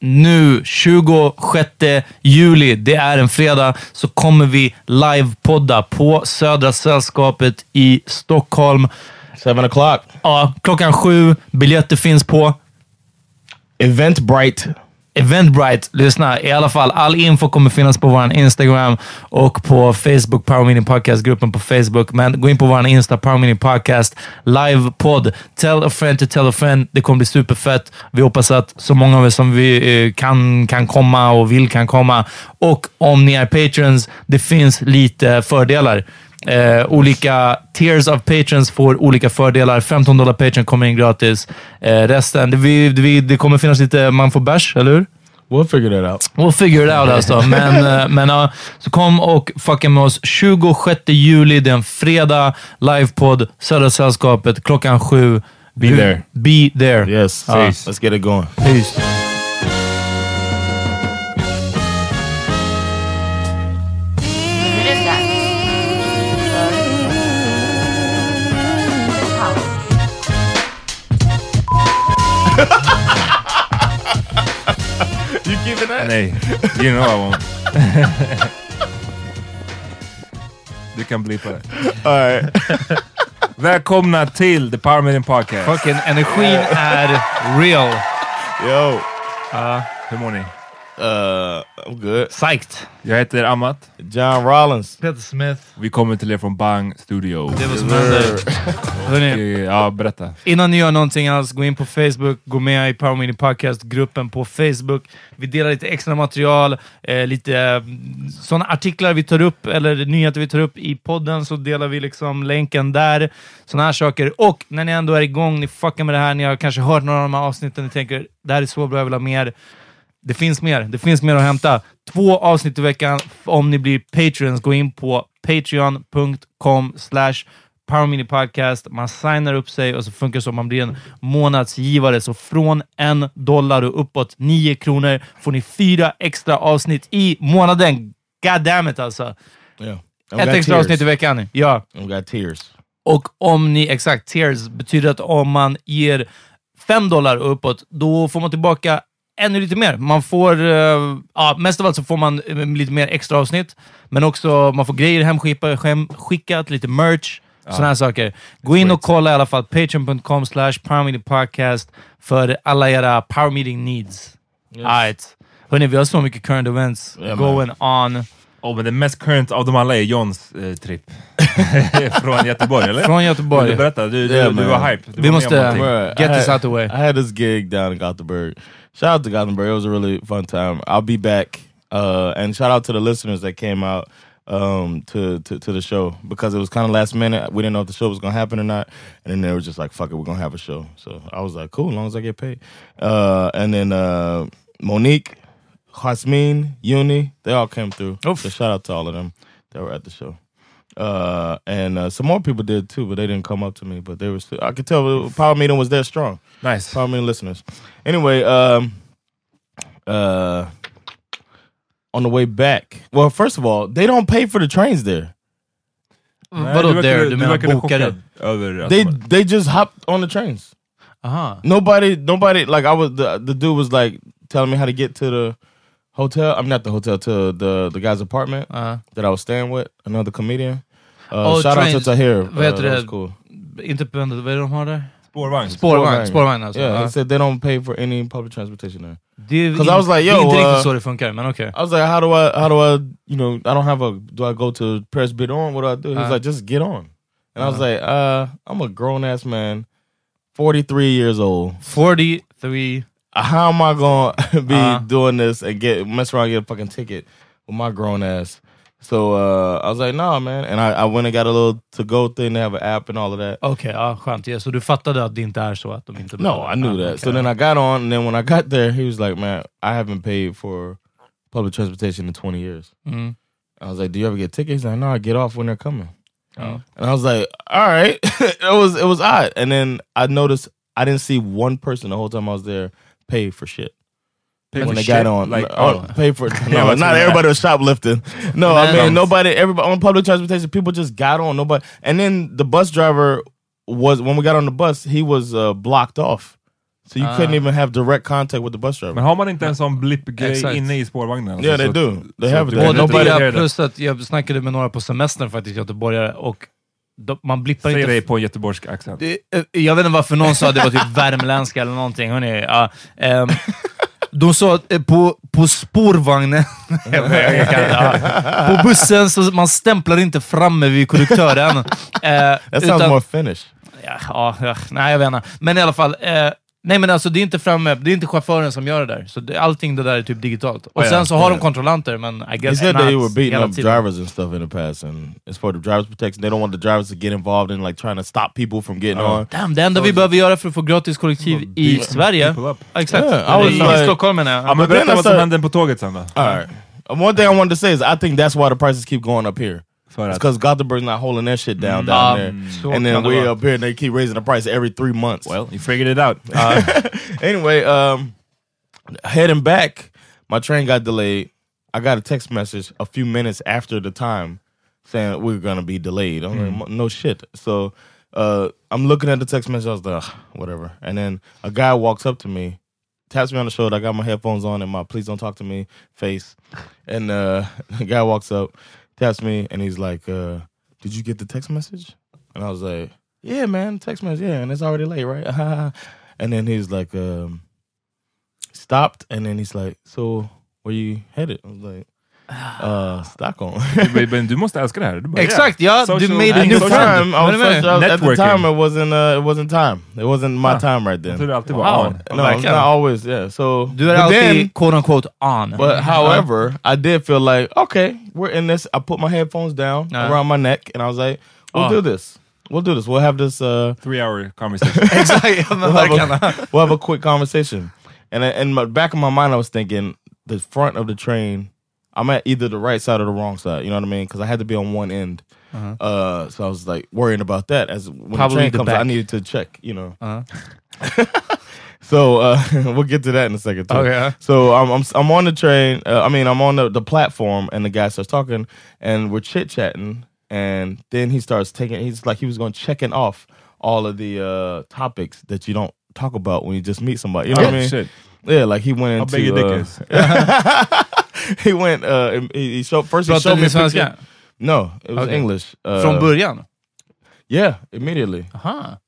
nu 26 juli, det är en fredag, så kommer vi livepodda på Södra Sällskapet i Stockholm. 7 o'clock. Ja, klockan sju. Biljetter finns på Eventbrite. Eventbrite. Lyssna, i alla fall. All info kommer finnas på vår Instagram och på Facebook, Power Meeting Podcast-gruppen på Facebook. Men gå in på vår Insta, Power Meeting Podcast, livepodd. Tell a friend to tell a friend. Det kommer bli superfett. Vi hoppas att så många av er som vi eh, kan, kan komma och vill kan komma. Och om ni är patrons, det finns lite fördelar. Eh, olika tiers of patrons får olika fördelar. 15 dollar patron kommer in gratis. Eh, resten, det, vi, vi, det kommer finnas lite, man får bärs, eller hur? We'll figure that out. We'll figure it out alltså. Men, eh, men ja, så kom och fucka med oss 26 juli, det är en fredag. Livepodd, Södra Sällskapet, klockan sju. Be Du- there. Be there. Yes. Ja. Let's get it going. Peace. Nej, you know I won't. Du kan bli på det. All right. Välkomna till The Power Meeting Podcast. Fucking energin är real. Yo. Hur mår ni? Uh, I'm good. Psyched. Jag heter Amat. John Rollins. Peter Smith. Vi kommer till er från Bang Studio. Det vad som. Hörrni, Eh, Ja, berätta. Innan ni gör någonting alls, gå in på Facebook, gå med i Power Mini Podcast-gruppen på Facebook. Vi delar lite extra material, eh, lite eh, sådana artiklar vi tar upp, eller nyheter vi tar upp i podden, så delar vi liksom länken där. Sådana här saker. Och när ni ändå är igång, ni fuckar med det här, ni har kanske hört några av de här avsnitten, ni tänker det här är så bra, jag vill ha mer. Det finns mer. Det finns mer att hämta. Två avsnitt i veckan om ni blir Patreons. Gå in på patreon.com slash powerminipodcast. Man signar upp sig och så funkar det så. Man blir en månadsgivare. Så från en dollar och uppåt, nio kronor, får ni fyra extra avsnitt i månaden. God damn it alltså. Yeah. Ett extra avsnitt i veckan. Ja. Tears. Och om ni, exakt, tears betyder att om man ger fem dollar och uppåt, då får man tillbaka ännu lite mer. Man får, eh, ja, mest av allt så får man eh, lite mer extra avsnitt, men också man får grejer hemskickat, hemskickat lite merch, sådana här saker. Gå in och kolla i alla fall, patreon.com slash powermeetingpodcast för alla era power meeting needs. Alright. Hörni, vi har så mycket current events Yeah, going on. Oh, men det mest current av dem alla är Johns eh, tripp. Från Göteborg, eller? Från Göteborg. Vill du berätta? Du, du, Yeah, du var hype. Du Vi måste- Get I this out the way. I had this gig down in Gothenburg. Shout out to Gothenburg. It was a really fun time. I'll be back. Uh, and shout out to the listeners that came out um, to, to to the show because it was kind of last minute. We didn't know if the show was gonna happen or not, and then they were just like, "Fuck it, we're gonna have a show." So I was like, "Cool, as long as I get paid." Uh, and then uh, Monique, Hasmin, Uni, they all came through. Oof. So shout out to all of them that were at the show. Uh, and uh, some more people did too, but they didn't come up to me. But they were still, I could tell the Power Meeting was there strong. Nice. Power Meeting listeners. Anyway, um, uh, on the way back, well, first of all, they don't pay for the trains there. Nej, Vadå du där? Du du menar bokade? chockad Över att They man- they just hopped on the trains. Aha. Nobody, nobody. Like I was, the the dude was like telling me how to get to the hotel. I'm not the hotel to the the guy's apartment Uh, that I was staying with. Another comedian. Uh, Oh, shout out to Tahir. Vad heter uh, det? cool. inte på vad är det de har där? Spårvagn. Spårvagn. Spårvagn alltså. Yeah, Ja. he said they don't pay for any public transportation there. Det är, 'Cause I was like, yo, inte uh, riktigt så det funkar, men okej. I was like, how do I, how do I, you know, I don't have a, do I go to press bid on? What do I do? He was Uh. like, just get on. And I was like, uh, I'm a grown ass man, 43 years old. 43. How am I gonna be Uh. doing this and get mess around and get a fucking ticket with my grown ass? So uh, I was like, nah, man. And I, I went and got a little to go thing. They have an app and all of that. Okej, ja, skönt. Ja, så du fattade att det inte är så att de inte No. I knew Ah, that. So then I got on, and then when I got there, he was like, "Man, I haven't paid for public transportation in 20 years." Mm. I was like, "Do you ever get tickets?" He's like, "No, I get off when they're coming." Oh. And I was like, "All right." it was it was odd. And then I noticed I didn't see one person the whole time I was there pay for shit. Pay when for they shit? got on, Like, oh, oh. pay for Yeah, no, not everybody was shoplifting. No, I mean nobody. Everybody on public transportation, people just got on. Nobody, and then the bus driver was when we got on the bus, he was uh, blocked off, so you Ah. couldn't even have direct contact with the bus driver. Men har man inte en sån blippgrej inne i spårvagnen? Yeah, Alltså, they så do. They have it. du- Både det, plus att jag snackade med några på semestern faktiskt, göteborgare, och de, man blippar Säg inte... det på en göteborgsk accent. Det- eh, Jag vet inte varför någon sa att det var typ värmländska eller någonting. Hörrni, ja, ehm, de sa att eh, på, på spårvagnen, på bussen, så man stämplar inte framme vid konduktören. Eh, That sounds more Finnish. Ja, ja, ja, nej, jag vet inte. Men i alla fall, eh, nej men alltså det är inte framme, det är inte chauffören som gör det där. Så det, allting det där är typ digitalt. Och Oh, sen så har de kontrollanter, men I guess said not they were beating up drivers and stuff in the past, and it's for the drivers' protection. They don't want the drivers to get involved in like trying to stop people from getting Oh. on. Damn, det enda vi behöver göra för att få gratis kollektiv i Sverige... exakt. Yeah, I was I, like- Stockholm menar jag. Ja, men berätta vad som hände på tåget sen då. All right. Uh, One thing I wanted to say is I think that's why the prices keep going up here. It's because Gothenburg's not holding that shit down down Um, there, and then we up here and they keep raising the price every three months. Well, you figured it out. anyway, um, heading back, my train got delayed. I got a text message a few minutes after the time saying we are gonna be delayed. I'm like, no shit. So uh, I'm looking at the text message. I was like, "Ugh, whatever. And then a guy walks up to me, taps me on the shoulder. I got my headphones on and my please don't talk to me face. And uh, the guy walks up, taps me, and he's like, uh, "Did you get the text message?" And I was like, "Yeah, man, text message. Yeah, and it's already late, right?" and then he's like, um, stopped, and then he's like, "So, where you headed? I was like, uh, Stockholm. Men- Men du måste älska det här. Du bara, Exakt, ja, du Social- made a At new the social- friend. time, I was Vad är det such, med? I was- at the Networking. time it wasn't uh, it wasn't time. It wasn't my Ah. time right Jag then. trodde alltid var Wow. on. No, it's Verkligen. not always. Yeah. So Du är but alltid then- quote unquote on. But however, I did feel like okay, we're in this. I put my headphones down Uh. around my neck, and I was like, "We'll Oh. do this. We'll do this. We'll have this. Uh, Three hour conversation. Exakt, men we'll, have a, we'll have a quick conversation." And in in my back of my mind, I was thinking the front of the train. I'm at either the right side or the wrong side. You know what I mean? Because I had to be on one end. uh so I was like worrying about that. As when Uh-huh. Probably the train the comes, I needed to check. You know. Uh-huh. So uh, we'll get to that in a second. Too. Okay. So I'm I'm I'm on the train. Uh, I mean, I'm on the, the platform, and the guy starts talking, and we're chit chatting, and then he starts taking. He's like he was going checking off all of the uh, topics that you don't talk about when you just meet somebody. You know what I Oh, mean? shit. Yeah, like he went into. How big your dick uh, is. he went. Uh, he, he showed first. He showed me a picture. No, it was Okay. English. Uh, Från början? Yeah, immediately. Aha.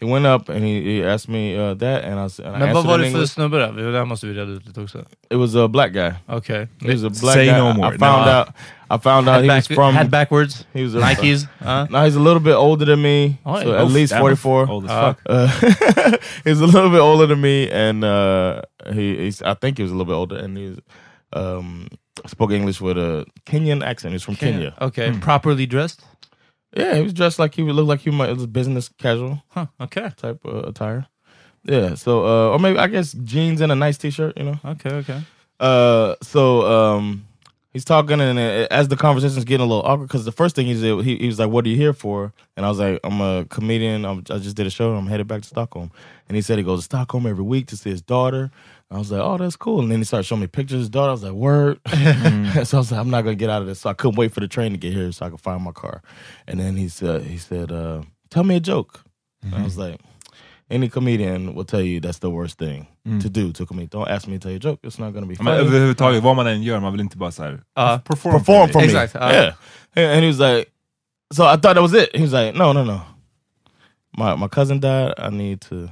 He went up and he, he asked me uh, that, and I, s- and I Men vad answered var in det för English. snubbe då? Det här måste vi reda ut lite också. It was a black guy. Okej. He was a black Say guy. no I- more. I found No. out. I found out Head, he back, was from. head backwards, He was a, Nikes. Uh. Now he's a little bit older than me, Oh, so yeah. at least forty four. Old as Uh, fuck. Uh, he's a little bit older than me, and uh, he he's, I think he was a little bit older, and he um, spoke English with a Kenyan accent. He's from Kenya. Okej, properly dressed? Yeah, he was dressed like he would look like he might it was business casual Huh, okej. type uh, attire. Yeah, so uh, or maybe I guess jeans and a nice t-shirt, you know. Okay. Okay. Uh, so um, he's talking, and uh, as the conversation's getting a little awkward, because the first thing he said, he, he was like, "What are you here for?" And I was like, "I'm a comedian. I'm, I just did a show. and I'm headed back to Stockholm." And he said he goes to Stockholm every week to see his daughter. I was like, "Oh, that's cool." And then he started showing me pictures of his daughter. I was like, "Word!" so I was like, "I'm not gonna get out of this." So I couldn't wait for the train to get here so I could find my car. And then he said, "He said, uh, tell me a joke." And I was like. Any comedian will tell you that's the worst thing to do to a comedian. Don't ask me to tell you a joke. It's not going to be Ja, Men funny. överhuvudtaget, vad man än gör, man vill inte bara såhär... Ja. perform, perform for me. Exact, uh. yeah. And, and he was like, so I thought that was it. He was like, no, no, no. My my cousin died. I need to.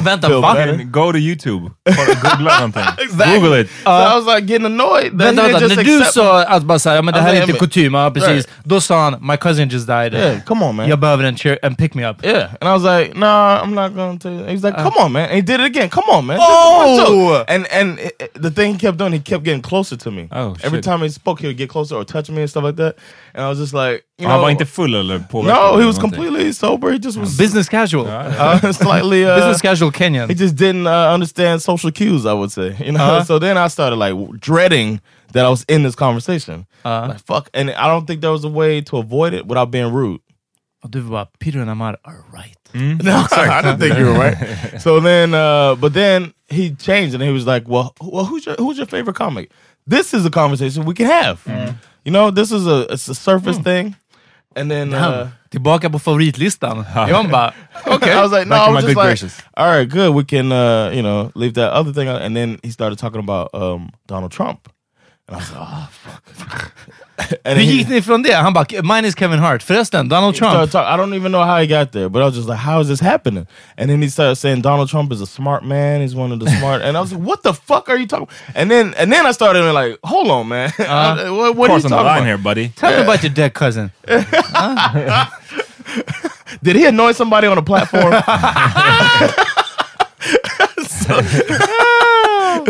Vänta, Feel va? better. Men Go to YouTube. Googla någonting. Exactly. Google it. So I was like getting annoyed. That Vänta, he didn't vänta. just När du accept sa att bara såhär, ja, men det här är Alltså, inte men- kutym, ja precis. Right. Då sa han, my cousin just died. Yeah, come on, man. Jag behöver en cheer and pick me up. Yeah, and I was like, "Nah, I'm not gonna tell you." He was like, "Come on, man!" And he did it again. Come on, man! This is Oh! joke." And and it, it- the thing he kept doing, he kept getting closer to me. Oh, Every shit. time he spoke, he would get closer or touch me and stuff like that. And I was just like, you Han know, var inte full eller påverkad? no, eller he was någonting? completely sober. He just was Business casual. uh, slightly uh, Business casual Kenyan. he just didn't uh, understand social cues. I would say, you know. Uh-huh. So then I started like dreading that I was in this conversation. Uh-huh. Like fuck, and I don't think there was a way to avoid it without being rude. Och du bara, Peter and Amar are right. No, I didn't think you were right. so then, uh, but then he changed and he was like, "Well, well, who's your who's your favorite comic? This is a conversation we can have. You know, this is a it's a surface thing." And then uh, Tillbaka på favoritlistan. Jag bara, okay, I was like, "No, I in was just good like, graces. all right, good. We can, uh, you know, leave that other thing." And then he started talking about um, Donald Trump, and I was like, "Oh fuck." and hur then he- gick ni från det? Han bara, mine is Kevin Hart. Förresten, Donald Trump. talk- I don't even know how he got there, but I was just like, how is this happening? And then he started saying Donald Trump is a smart man. He's one of the smart. and I was like, what the fuck are you talking? And then and then I started like, hold on, man. what what are you Course on the talking about? here buddy. Tell me about your dead cousin. Did he annoy somebody on a platform? so,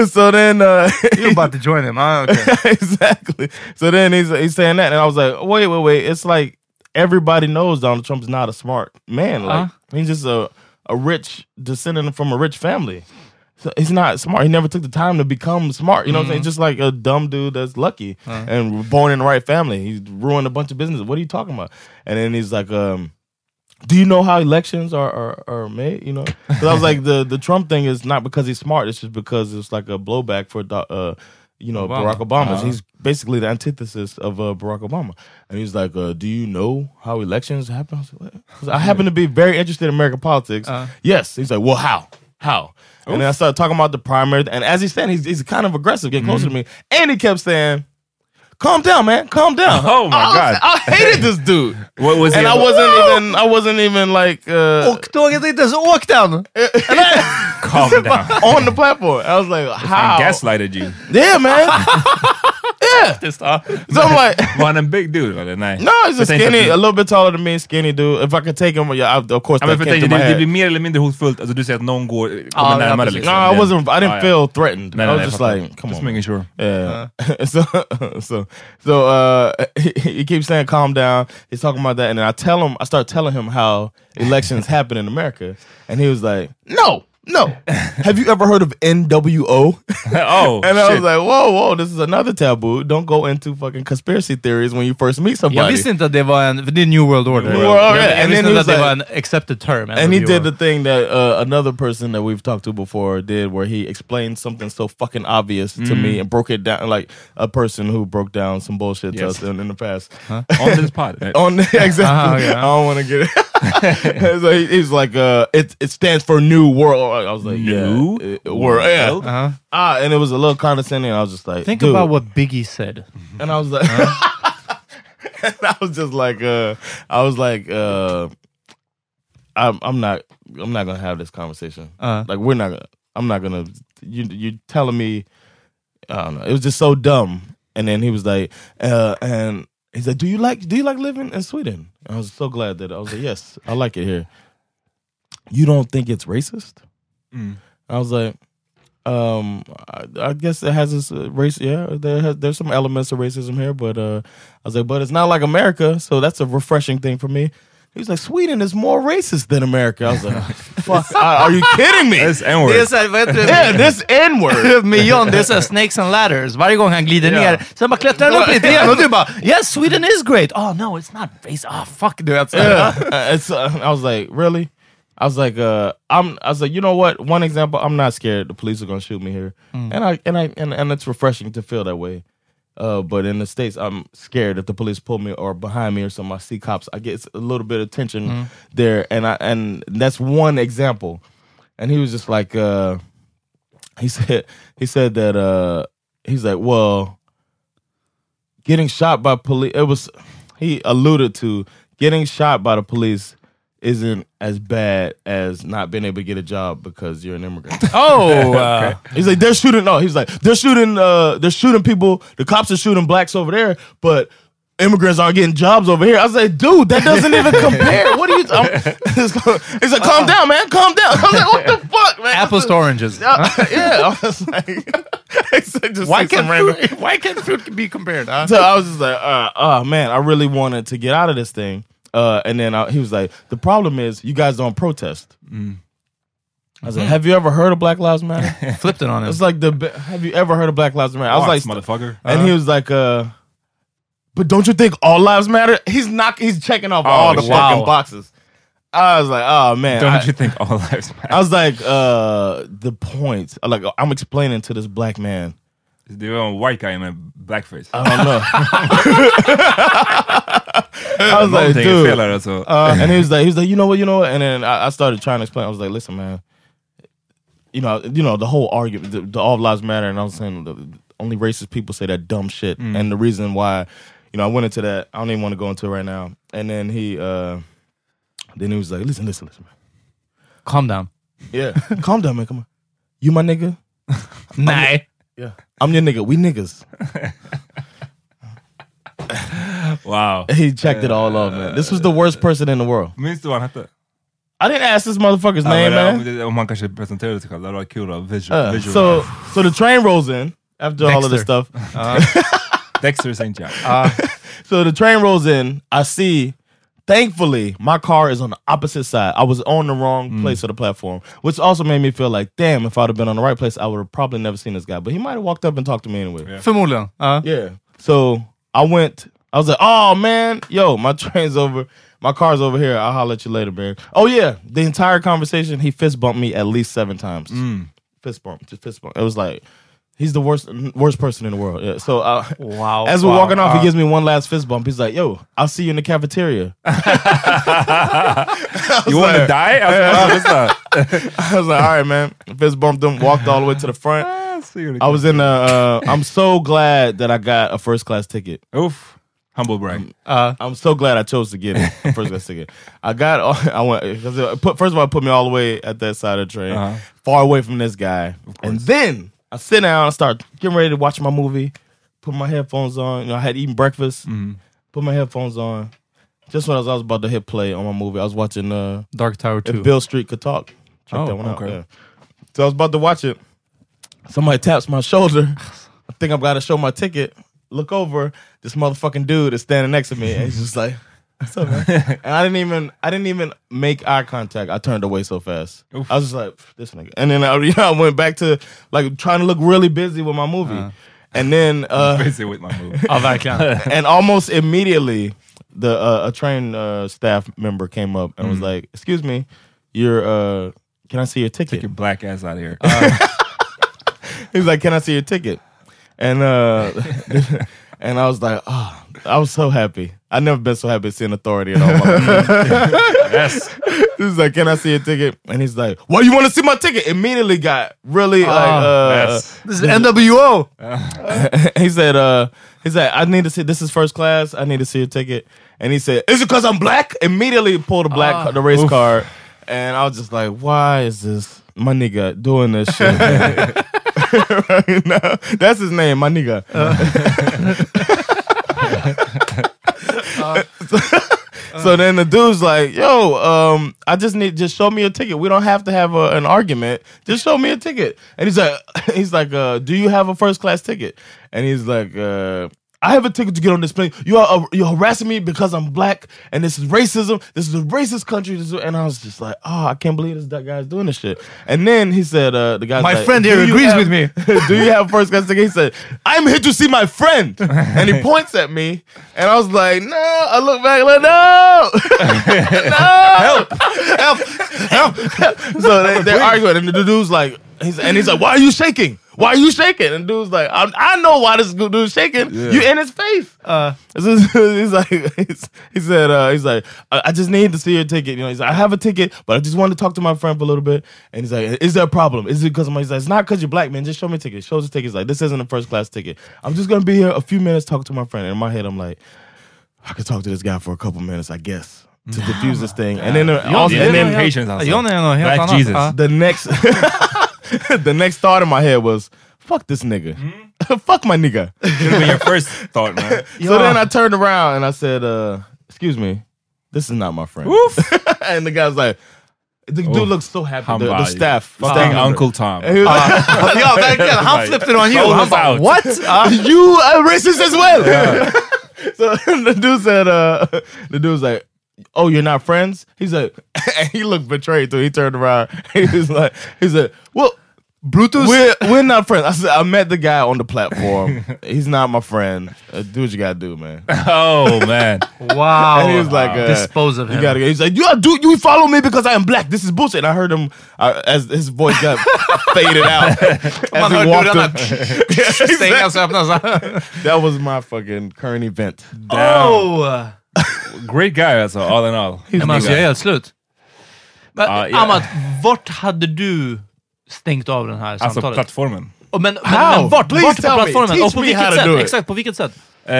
so then uh, You're about to join him. Ah, okay. exactly. So then he's he's saying that, and I was like, wait, wait, wait. It's like everybody knows Donald Trump's not a smart man. Like Uh-huh. he's just a a rich descendant from a rich family. He's not smart. He never took the time to become smart. You know what I'm saying? Just like a dumb dude that's lucky and born in the right family. He's ruined a bunch of business. What are you talking about? And then he's like, um, do you know how elections are are, are made? You know, because I was like, the the Trump thing is not because he's smart. It's just because it's like a blowback for uh, you know Obama. Barack Obama. Uh-huh. He's basically the antithesis of uh, Barack Obama. And he's like, uh, do you know how elections happen? I, was like, I happen to be very interested in American politics. Uh-huh. Yes. He's like, well, how? How? And then I started talking about the primary. And as he's saying, he's, he's kind of aggressive, getting closer to me. And he kept saying, calm down, man, calm down. Oh my I was- God. I hated this dude. What was and he I about? wasn't even, I wasn't even like uh, Och tåget är inte ens åkt än! Calm down. on the platform. I was like, Han how? gaslighted you. Yeah, man. yeah. So I'm like, Var han en big dude eller? Nej. no, he's a Jag tänkte skinny, att- a little bit taller than me, skinny dude. If I could take him, yeah, I, of course Ja, men that för came tänkte, to my det, det head. blir mer eller mindre hotfullt. Alltså, du säger att någon går, kommer Ja, närmare. precis. liksom. No, I wasn't. I didn't ja. feel threatened. I was just like, come Just on. making sure. Yeah. so, so, so, uh, he, he keeps saying, "Calm down." He's talking about that, and then I tell him, I start telling him how elections happen in America, and he was like, "No, no. Have you ever heard of NWO?" oh, and I shit. was like, "Whoa, whoa, this is another taboo. Don't go into fucking conspiracy theories when you first meet somebody." Jag visste inte att det var en... Det är New World Order. New World Order, Jag, jag and visste then inte he att det was var en accepted term. and he did the thing that uh, another person that we've talked to before did, where he explained something so fucking obvious to me and broke it down like a person who broke down some bullshit to us in, in the past. On this pod. On exactly, Uh-huh, yeah. I don't want to get it. so he, he's like, uh, it it stands for New World. I was like, New yeah, it- world, yeah. Uh-huh. Ah, and it was a little condescending. I was just like, Think dude. about what Biggie said. and I was like, and I was just like, uh, I was like, uh, I'm, I'm not, I'm not gonna have this conversation. Uh. Like, we're not gonna, I'm not gonna. You, you telling me, I don't know. It was just so dumb. And then he was like, uh, and he's like, do you like, do you like living in Sweden? And I was so glad that I was like, yes, I like it here. You don't think it's racist? I was like, um, I, I guess it has this uh, race. Yeah, there has, there's some elements of racism here, but uh, I was like, but it's not like America, so that's a refreshing thing for me. He was like, Sweden is more racist than America. I was like, fuck, are are you kidding me? That's N-word. Det är såhär, vad heter det? yeah, this N word. Med John, det är såhär snakes and ladders. Varje gång han glider Ja. ner, sen bara klättrar han upp lite igen och du bara Yes, Sweden is great! Oh no, it's not based... Oh fuck, du vet. yeah, Uh, it's. Uh, I was like, really? I was like, uh, I'm. I was like, you know what? One example, I'm not scared. The police are gonna shoot me here, and I and I and, and it's refreshing to feel that way. Uh, but in the states, I'm scared if the police pull me or behind me or something. I see cops. I get a little bit of tension there, and I and that's one example. And he was just like, uh, he said, he said that uh, he's like, well, getting shot by police. It was he alluded to getting shot by the police isn't as bad as not being able to get a job because you're an immigrant. Oh! uh, He's like, they're shooting. No, he's like, they're shooting. Uh, they're shooting people. The cops are shooting blacks over there, but immigrants aren't getting jobs over here. I was like, dude, that doesn't even compare. What are you? I'm, he's like, calm down, man, calm down. I was like, what the fuck, man? apples to oranges. Yeah, yeah. I was like, it's like just Why like can't, random- food, why can't food be compared? Huh? so I was just like, uh, oh man, I really wanted to get out of this thing. Uh, and then I, he was like, the problem is you guys don't protest. I was like, have you ever heard of Black Lives Matter? Flipped it on him. it's like the have you ever heard of Black Lives Matter? I was like, motherfucker. and he was like, uh, but don't you think all lives matter? He's not. He's checking off all the wow. fucking boxes. I was like, oh man. Don't I- you think all lives matter? I was like, uh, the point. Like, I'm explaining to this black man. Var en white guy med blackface. I don't know. I was like, dude. fel alltså. Uh, and he was like, he was like, you know what, you know what, and then I, I started trying to explain. I was like, listen, man, you know, you know, the whole argument, the, the all lives matter, and I was saying the, only racist people say that dumb shit, and the reason why, you know, I went into that. I don't even want to go into it right now. And then he, uh then he was like, listen, listen, listen, man. Calm down. Yeah, calm down, man. Come on, you my nigga. Nej. Yeah, I'm your nigga. We niggas. Wow. He checked it all off, man. This was the worst person in the world. Minns du vad han hette? I didn't ask this motherfucker's name, man. om, om han kanske presenterade sig själv, det hade varit kul. då. Visual, Uh, visual. so, so the train rolls in after all of this Dexter. stuff. Uh-huh. Dexter St. John. Uh, so the train rolls in. I see. Thankfully, my car is on the opposite side. I was on the wrong place of the platform, which also made me feel like, damn, if I'd have been on the right place, I would have probably never seen this guy. But he might have walked up and talked to me anyway. Förmodligen. Ja. Uh? Yeah. So I went. I was like, oh man, yo, my train's over. My car's over here. I'll holler at you later, man. Oh yeah, the entire conversation, he fist bumped me at least seven times. Fist bump, just fist bump. It was like. He's the worst worst person in the world. Yeah. So uh, Wow. as we're Wow. walking off, he gives me one last fist bump. He's like, "Yo, I'll see you in the cafeteria." You wanna die? Alltså, vad var det? I was like, "All right, man." Fist bumped him. Walked all the way to the front. I was in a. Uh, I'm so glad that I got a first class ticket. Oof. Humble brag. Uh, I'm so glad I chose to get it. a first class ticket. I got. I went because put first of all, it put me all the way at that side of the train, Uh-huh. far away from this guy, and then I sit down, I start getting ready to watch my movie, put my headphones on. You know, I had eaten breakfast, put my headphones on. Just when I was, I was about to hit play on my movie, I was watching uh, Dark Tower 2. if Bill Street could talk. Check Oh, that one okay. out. Yeah. So I was about to watch it. Somebody taps my shoulder. I think I'm gotta show my ticket. Look over. This motherfucking dude is standing next to me, and he's just like, "What's up, man?" and I didn't even, I didn't even make eye contact. I turned away so fast. I was just like, "This nigga," and then I, you know, I went back to like trying to look really busy with my movie, and then. uh Busy with my. Ja, verkligen. and almost immediately the uh, a train uh, staff member came up and was like, "Excuse me, you're uh, can I see your ticket?" Take your black ass out of here. He was like, "Can I see your ticket?" And uh, and I was like, "Oh, I was so happy. I never been so happy seeing authority at all." yes. he was like, "Can I see your ticket?" And he's like, "Why do you want to see my ticket?" Immediately got really like uh, yes. This is NWO! he said, uh, he said, I need to see this is first class. I need to see a ticket. And he said, Is it because I'm black? Immediately pulled a black the race card. And I was just like, why is this my nigga doing this shit? Right now, That's his name, my nigga. so then the dude's like, "Yo, um, I just need just show me a ticket. We don't have to have a, an argument. Just show me a ticket." And he's like, "He's like, uh, do you have a first class ticket?" And he's like, uh, "I have a ticket to get on this plane. You are uh, you're harassing me because I'm black, and this is racism. This is a racist country." This is-" And I was just like, "Oh, I can't believe this that guy's doing this shit." And then he said, uh, "The guy, My like, friend "Do here agrees have- with me." do you have first class ticket? He said, I'm here to see my friend. And he points at me. And I was like, no. I look back like, no. no. Help. Help. Help. So they, they're arguing. And the dude's like, he's, and he's like, why are you shaking? Why are you shaking? And dude's like, I, I know why this dude's shaking. You in his face. Uh, he's like, he's, he said, uh, he's like, I, I just need to see your ticket. You know, he's like, I have a ticket, but I just wanted to talk to my friend for a little bit. And he's like, is there a problem? Is it because I'm? He's like, it's not because you're black, man. Just show me a ticket. Shows the ticket. He's like, this isn't a first class ticket. I'm just gonna be here a few minutes, talk to my friend. And in my head, I'm like, I could talk to this guy for a couple minutes, I guess, to diffuse this thing. And then uh, also, det är and then patience alltså. John är något helt Black. Jesus. The next the next thought in my head was fuck this nigga fuck my nigga Should have been your first thought man. so then i turned around and i said uh excuse me this is not my friend and the guy's like the dude looks so happy the, the staff the Fucking staff. Uncle Tom. And he was like, ja, verkligen. Han flipped it on you. Sold Han us out. what? Ja. you are racist as well so the dude said uh the dude was like oh you're not friends He said, and he looked betrayed too he turned around he was like he said well Brutus. We're we're not friends. I said I met the guy on the platform. He's not my friend. Uh, do what you gotta do, man. Oh man. Wow. And he was like, uh, Dispose of You him. gotta go. He's like, you do you follow me because I am black. This is bullshit. And I heard him uh, as his voice got faded out as he walked dörrarna up. stängas och öppnas. That was my fucking current event. Oh! Great guy alltså, all in all. Men alltså, jag är helt slut. Men, Ja, ja. Amat, vart hade du stängt av den här Alltså samtalet? plattformen. Och men, men, How? men vart, Please vart på plattformen? Och på vilket sätt? Exakt, på vilket sätt? Eh,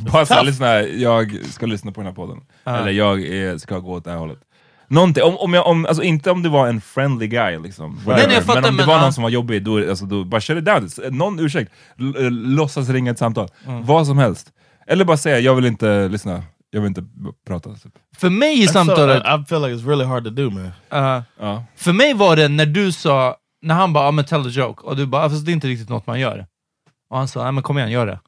bara såhär, lyssna, jag ska lyssna på den här podden. Eller jag är, ska gå åt det här hållet. Någonting, om, om jag, om, alltså inte om det var en friendly guy liksom. whatever. nej, jag fattar, men om det men, var ja. någon som var jobbig, då, alltså, då bara shut it down. Någon ursäkt, L- eh, låtsas ringa ett samtal. Mm. Vad som helst. Eller bara säga, jag vill inte lyssna. Jag vill inte prata. Typ. För mig i So, samtalet, I feel like it's really hard to do, man. uh, Ja. för mig var det när du sa, när han bara ah, men tell a joke, och du bara ah, fast det är inte riktigt något man gör. Och han sa, nej men kom igen, gör det.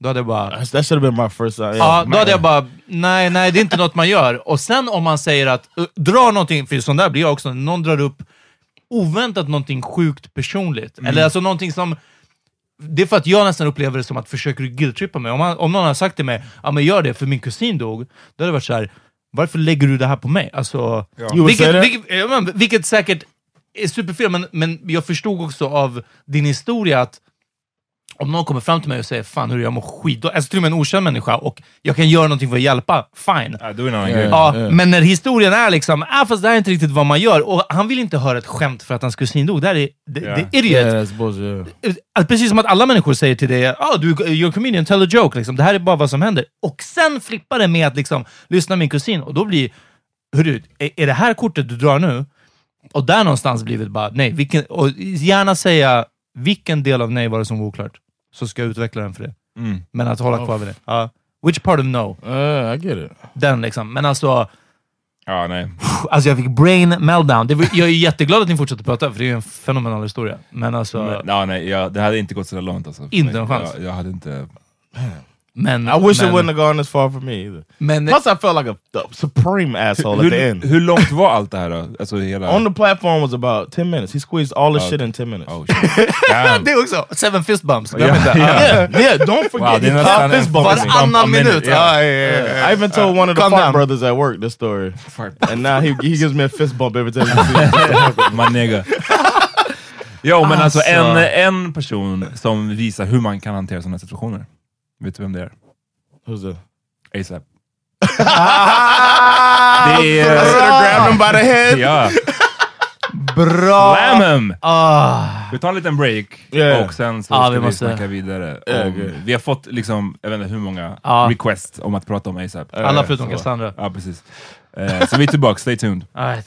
Då hade jag bara, That should have been my first. Uh, yeah. då hade jag bara, nej, nej, det är inte något man gör. Och sen om man säger att, uh, dra någonting, för sån där blir jag också, någon drar upp oväntat någonting sjukt personligt. Eller alltså någonting som, det är för att jag nästan upplever det som att försöker du guilt-trippa mig. Om, man, om någon har sagt till mig, ja men gör det för min kusin dog, då hade det varit så här. varför lägger du det här på mig? Alltså, say vilket, vilket, ja, men, vilket säkert är superfel, men, men jag förstod också av din historia att om någon kommer fram till mig och säger fan hur jag mår skit, alltså till och med en okänd människa, och jag kan göra någonting för att hjälpa, fine. Ja, då är det en annan Ja. men när historien är liksom, ah, fast det här är inte riktigt vad man gör, och han vill inte höra ett skämt för att hans kusin dog. Det här är det, Ja. det är idiot. Yeah, Precis som att alla människor säger till dig, ah, du you're a comedian, tell a joke. Liksom. Det här är bara vad som händer. Och sen flippar det med att liksom, lyssna min kusin, och då blir, hörru, är, är det här kortet du drar nu? Och där någonstans blir det bara, nej, vilken, och gärna säga vilken del av nej var det som var oklart, så ska jag utveckla den för det. Mm. Men att hålla kvar vid det. Ja. which part of no? Uh, I get it. Den liksom. Men alltså, Ja, nej. alltså jag fick brain meltdown. Det var, jag är jätteglad att ni fortsätter prata, för det är ju en fenomenal historia. Men alltså, Men, ja, nej jag, det hade inte gått så långt alltså. Inte en chans. Jag, jag hade inte... men... I wish men, it wouldn't have gone this far for me either. Men, Plus, I felt like a the supreme asshole at the Hur, end. hur långt var allt det här då? Alltså hela... On the platform was about 10 minutes. He squeezed all the Oh, shit in 10 minutes. Oh, shit. Det också! Seven fist bumps, glöm Ja, inte. ja. Ja. yeah, yeah, don't forget. Wow, en fist bump. fist bump. Varannan a minute, minut! I even told one of the Fart down. brothers at work this story, and now he he gives me a fist bump every time he sees me. My nigga. Jo, men alltså, Alltså. en, en person som visar hur man kan hantera sådana situationer. Vet du vem det är? Who's that? ASAP. Ah, Det I should have är... grabbed him by the head. Ja, Bra! slam him! Ah. Vi tar en liten break Yeah. och sen så Ja, ska vi måste- snacka vidare. Yeah, Om, good. vi har fått liksom, jag vet inte hur många Ja. requests om att prata om ASAP. Alla Eh, förutom så. Cassandra. Ja, precis. Eh, så vi är tillbaka, stay tuned. All right.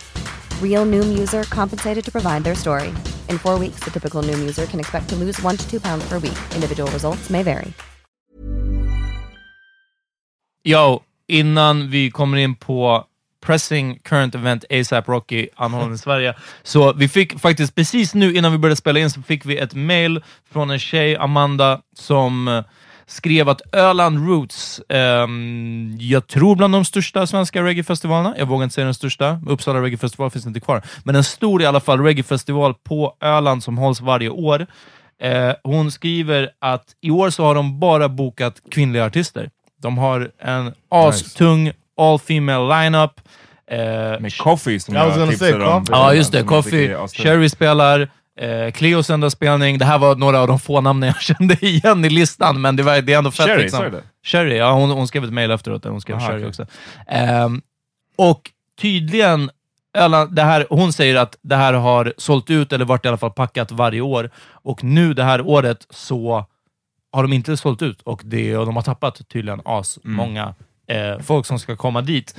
Real Noom user compensated to provide their story. In four weeks, the typical Noom user can expect to lose one to two pounds per week. Individual results may vary. Yo, innan vi kommer in på Pressing Current Event ASAP Rocky anhållen i Sverige. Så vi fick faktiskt precis nu innan vi började spela in så fick vi ett mail från en tjej, Amanda, som eh, skrev att Öland Roots, ehm, jag tror bland de största svenska reggae-festivalerna, jag vågar inte säga den största, Uppsala Reggae Festival finns inte kvar, men en stor i alla fall reggae-festival på Öland som hålls varje år. Eh, hon skriver att i år så har de bara bokat kvinnliga artister. De har en astung all female lineup. Eh, Med Coffee som jag gonna tipsade om. Ja, just det. Jag Coffee. Cherry spelar, eh, Cleos enda spelning. Det här var några av de få namnen jag kände igen i listan, men det, var, det är ändå fett. Cherry, liksom. det? Cherry, ja hon, hon skrev ett mail efteråt där hon skrev Aha, Cherry okej. också. Ehm, och tydligen, Öland, det här, hon säger att det här har sålt ut, eller varit i alla fall packat varje år. Och nu det här året så har de inte sålt ut och, det, och de har tappat tydligen as Mm. många eh, folk som ska komma dit.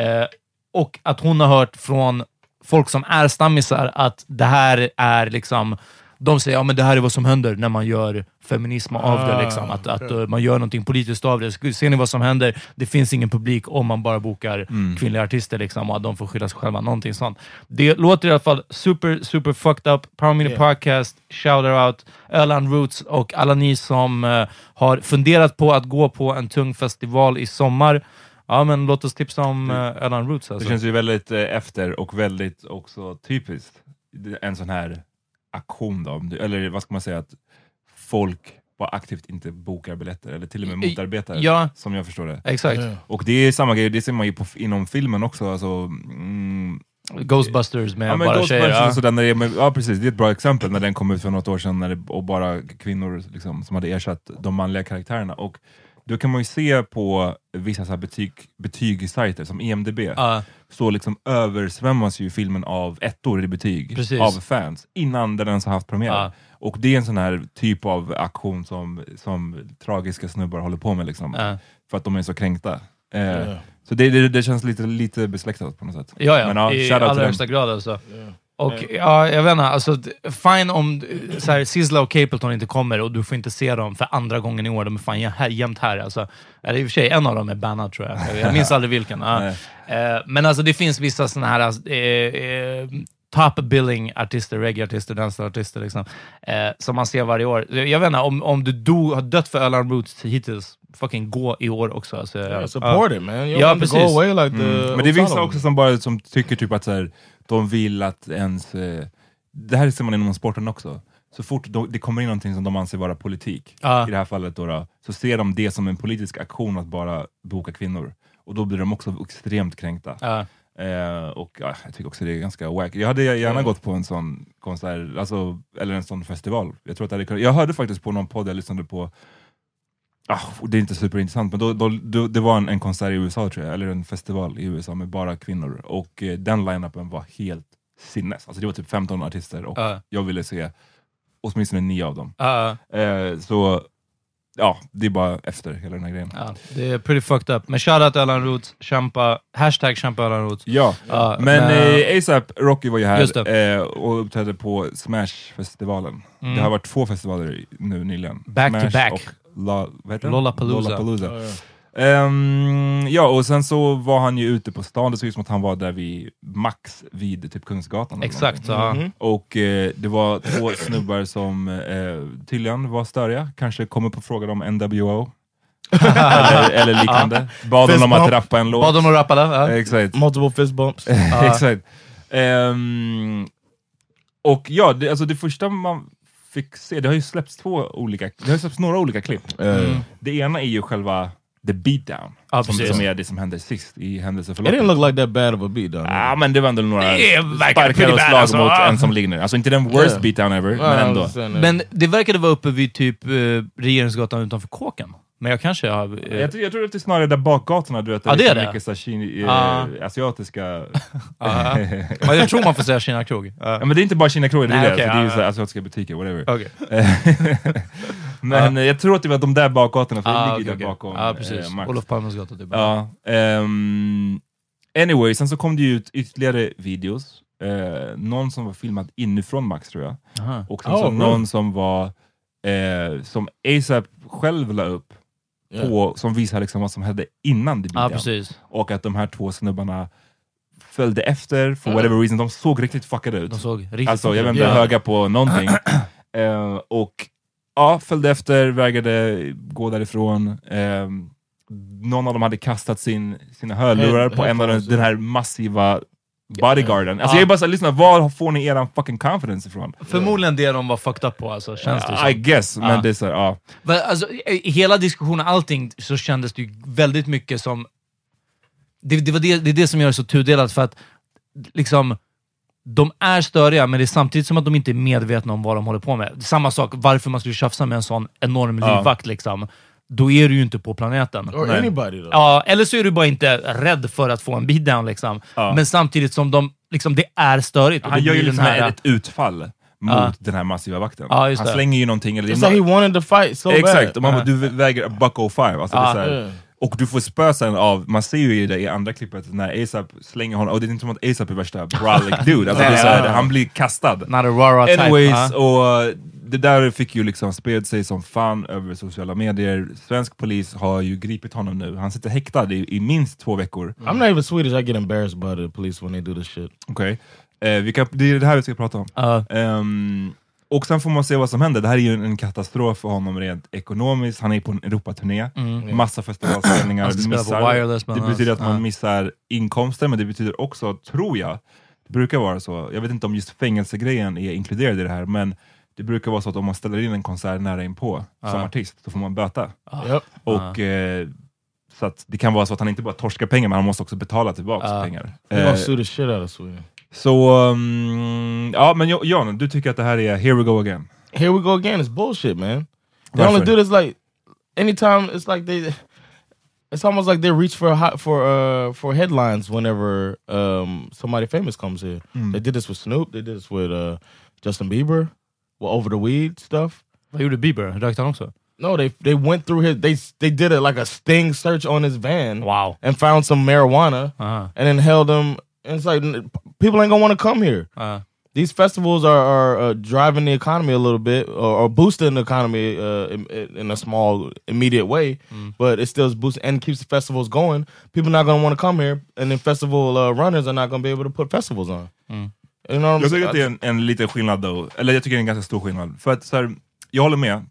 Eh, och att hon har hört från folk som är stammisar att det här är liksom de säger ja, men det här är vad som händer när man gör feminism av det. Ah, Liksom. Att, att uh, man gör någonting politiskt av det. Ser ni vad som händer? Det finns ingen publik om man bara bokar kvinnliga artister liksom, och att de får skylla sig själva. Någonting sånt. Det låter i alla fall super, super fucked up. Power Mini Yeah. Podcast, shout out Öland Roots och alla ni som eh, har funderat på att gå på en tung festival i sommar. Ja, men låt oss tipsa om uh, Öland Roots. Det Alltså. känns ju väldigt eh, efter och väldigt också typiskt. Det- En sån här aktion då, eller vad ska man säga, att folk bara aktivt inte bokar biljetter, eller till och med motarbetar, ja. som jag förstår det. Exakt. Yeah. Och det är samma grej, det ser man ju på, inom filmen också. Alltså, mm, Ghostbusters med ja, men bara Ghostbusters tjejer. Ja. sådär, när det, men, ja precis, det är ett bra exempel när den kom ut för något år sedan när det, och bara kvinnor liksom, som hade ersatt de manliga karaktärerna. Och då kan man ju se på vissa så här betyg, betygssajter som EMDB, Ja. så liksom översvämmas ju filmen av ettor i betyg Precis. av fans innan den ens har haft premiär. Ja. Och det är en sån här typ av aktion som, som tragiska snubbar håller på med, liksom, Ja. för att de är så kränkta. Eh. Så det, det, det känns lite, lite besläktat på något sätt. Ja, ja. Men ja, i allra högsta grad alltså. Och ja, jag vet inte, alltså, fine om så här, Sizzla och Capleton inte kommer och du får inte se dem för andra gången i år, de är fan här, jämt här. Alltså, eller i och för sig, en av dem är bannad tror jag. Jag minns aldrig vilken. Ja. Eh, men alltså det finns vissa såna här alltså, eh, eh, top billing artister, reggae-artister, dansartister liksom, som man ser varje år. Jag vet inte, om, om du do, har dött för Öland Roots hittills, fucking gå i år också. Alltså, Yeah, support it man. You Ja, precis. away like the Mm. Men det är vissa också som bara som tycker typ att så här, de vill att ens... Eh, det här ser man inom sporten också. Så fort de, det kommer in någonting som de anser vara politik, Ja. i det här fallet då, då, så ser de det som en politisk aktion att bara boka kvinnor. Och då blir de också extremt kränkta. Ja. Eh, och ja, jag tycker också det är ganska wack. Jag hade gärna gått på en sån konsert, alltså, eller en sån festival. Jag, tror att jag, hade kunnat, jag hörde faktiskt på någon podd jag lyssnade på, ah, det är inte superintressant, men då, då, då, det var en, en konsert i USA tror jag, eller en festival i USA med bara kvinnor. Och eh, den line-upen var helt sinnes. Alltså det var typ 15 artister och Ja. jag ville se åtminstone nio av dem. Ja. Eh, så ja, det är bara efter hela den här grejen. Ja, det är pretty fucked up. Men shoutout Öland Roots, kämpa, hashtag kämpa Öland Roots. Ja, Ja, men men- eh, ASAP Rocky var ju här eh, och uppträdde på Smash-festivalen. Mm. Det har varit två festivaler nu nyligen. Back to Smash back. Och La, vad heter det? Lollapalooza. Lollapalooza. Oh, yeah. Ehm, ja, och sen så var han ju ute på stan, det såg ut som att han var där vid Max vid typ Kungsgatan. Exakt. någonting. Ja. Och eh, det var två snubbar som eh, tydligen var störiga, kanske kom upp och frågade om NWO. eller, eller liknande. Bad honom att rappa en låt. Bad dem att rappa den? Ja. Exakt. Multiple fist bumps. Exakt. Ehm, och ja, det, alltså det första man fick se, det har ju släppts två olika, det har ju släppts några olika klipp. Mm. Det ena är ju själva the beatdown, Ja, som, precis. som är det som händer sist i It händelseförloppet. didn't look like that bad of a beat though. Ja, men det var ändå några sparkar pretty och bad, slag alltså. mot Ah. en som ligger Alltså inte den worst Yeah. beatdown ever, Well, men ändå. Men det verkade vara uppe vid typ eh, Regeringsgatan utanför kåken. Men jag kanske har... eh, Jag, tror- jag tror att det är snarare där bakgatorna, du vet, där det är det. mycket kini, eh, Ah. asiatiska... Aha. Men jag tror man får säga Kina krog. Ja. Ja, men det är inte bara Kina krogar, det är Nej, det. okej, alltså, det är ju så här asiatiska butiker, whatever. Okej. men jag tror att det var de där bakgatorna, för det Ah, ligger okej, där bakom Ja, precis. eh. Olof Palmes gata typ. Ja, ehm, anyway, sen så kom det ju ut ytterligare videos. Eh, någon som var filmad inifrån Max tror jag. Aha. Och sen Oh, så någon som var eh, som ASAP själv la upp, Yeah. på, som visar liksom vad som hände innan det beatdown. precis. Och att de här två snubbarna följde efter, for whatever reason. De såg riktigt fuckade ut. De såg riktigt... Alltså jag inte, Ja. höga på någonting. Eh, och ja, följde efter, vägrade gå därifrån. Eh, någon av dem hade kastat sin, sina hörlurar på en av den, den här massiva bodyguarden. Alltså Ja. jag är bara såhär, lyssna, var får ni eran fucking confidence ifrån? Förmodligen det de var fucked up på, alltså, känns det I som. guess, men det är såhär, ja. Men, alltså, I hela diskussionen, allting, så kändes det ju väldigt mycket som... Det, det, var det, det är det som gör det så tudelat, för att liksom, de är störiga, men det är samtidigt som att de inte är medvetna om vad de håller på med. Samma sak, varför man skulle tjafsa med en sån enorm livvakt, liksom. Då är du ju inte på planeten. Or Nej. anybody. Ja, eller så är du bara inte rädd för att få en beatdown. Liksom. Ja. Men samtidigt som de, liksom, det är störigt. och Han gör ju liksom här- ett utfall mot Ja. den här massiva vakten. Just han slänger ju någonting, eller It's like he wanted to fight so Exakt, bad. och man Ja. du väger buck oh five. Alltså, här. Yeah. Och du får spö sen av, man ser ju i det i andra klippet när ASAP slänger honom, och det är inte som att ASAP är värsta brolic dude, alltså, så här, han blir kastad. Not a rara type. Anyways, ja. och uh, det där fick ju liksom spred sig som fan över sociala medier. Svensk polis har ju gripit honom nu. Han sitter häktad i, i minst två veckor. I'm not even Swedish. I get embarrassed by the police when they do this shit. Okej. Eh, vi kan- det är det här vi ska prata om. Ja. Ehm, och sen får man se vad som händer. Det här är ju en, katastrof för honom rent ekonomiskt. Han är på en Europaturné, massa festivalspelningar. På missar. Wireless bland det betyder att man missar inkomster, men det betyder också, tror jag, det brukar vara så, jag vet inte om just fängelsegrejen är inkluderad i det här, men det brukar vara så att om man ställer in en konsert nära inpå som artist, så får man böta. Yep. Och, eh, så att det kan vara så att han inte bara torskar pengar, men han måste också betala tillbaka pengar. We're gonna Eh, så, um, ja men Jan, du tycker att det här är here we go again? Here we go again. It's bullshit, man. They Varför? only do this like anytime. It's like they. It's almost like they reach for hot for uh for headlines whenever um somebody famous comes here. They did this with Snoop. They did this with uh Justin Bieber. Well, over the weed stuff. Vad gjorde Bieber? Rökte han också? No, they they went through his. They they did it like a sting search on his van. Wow. And found some marijuana Uh-huh. and then held him. And it's like n- people ain't gonna want to come here. Uh, These festivals are, are uh, driving the economy a little bit, or, or boosting the economy uh, in, in a small, immediate way. But it still boosting and keeps the festivals going. People not going to want to come here, and then festival uh, runners are not going to be able to put festivals on. Jag tycker att det är en, en liten skillnad då, eller jag tycker det är en ganska stor skillnad. För att så här, jag håller med,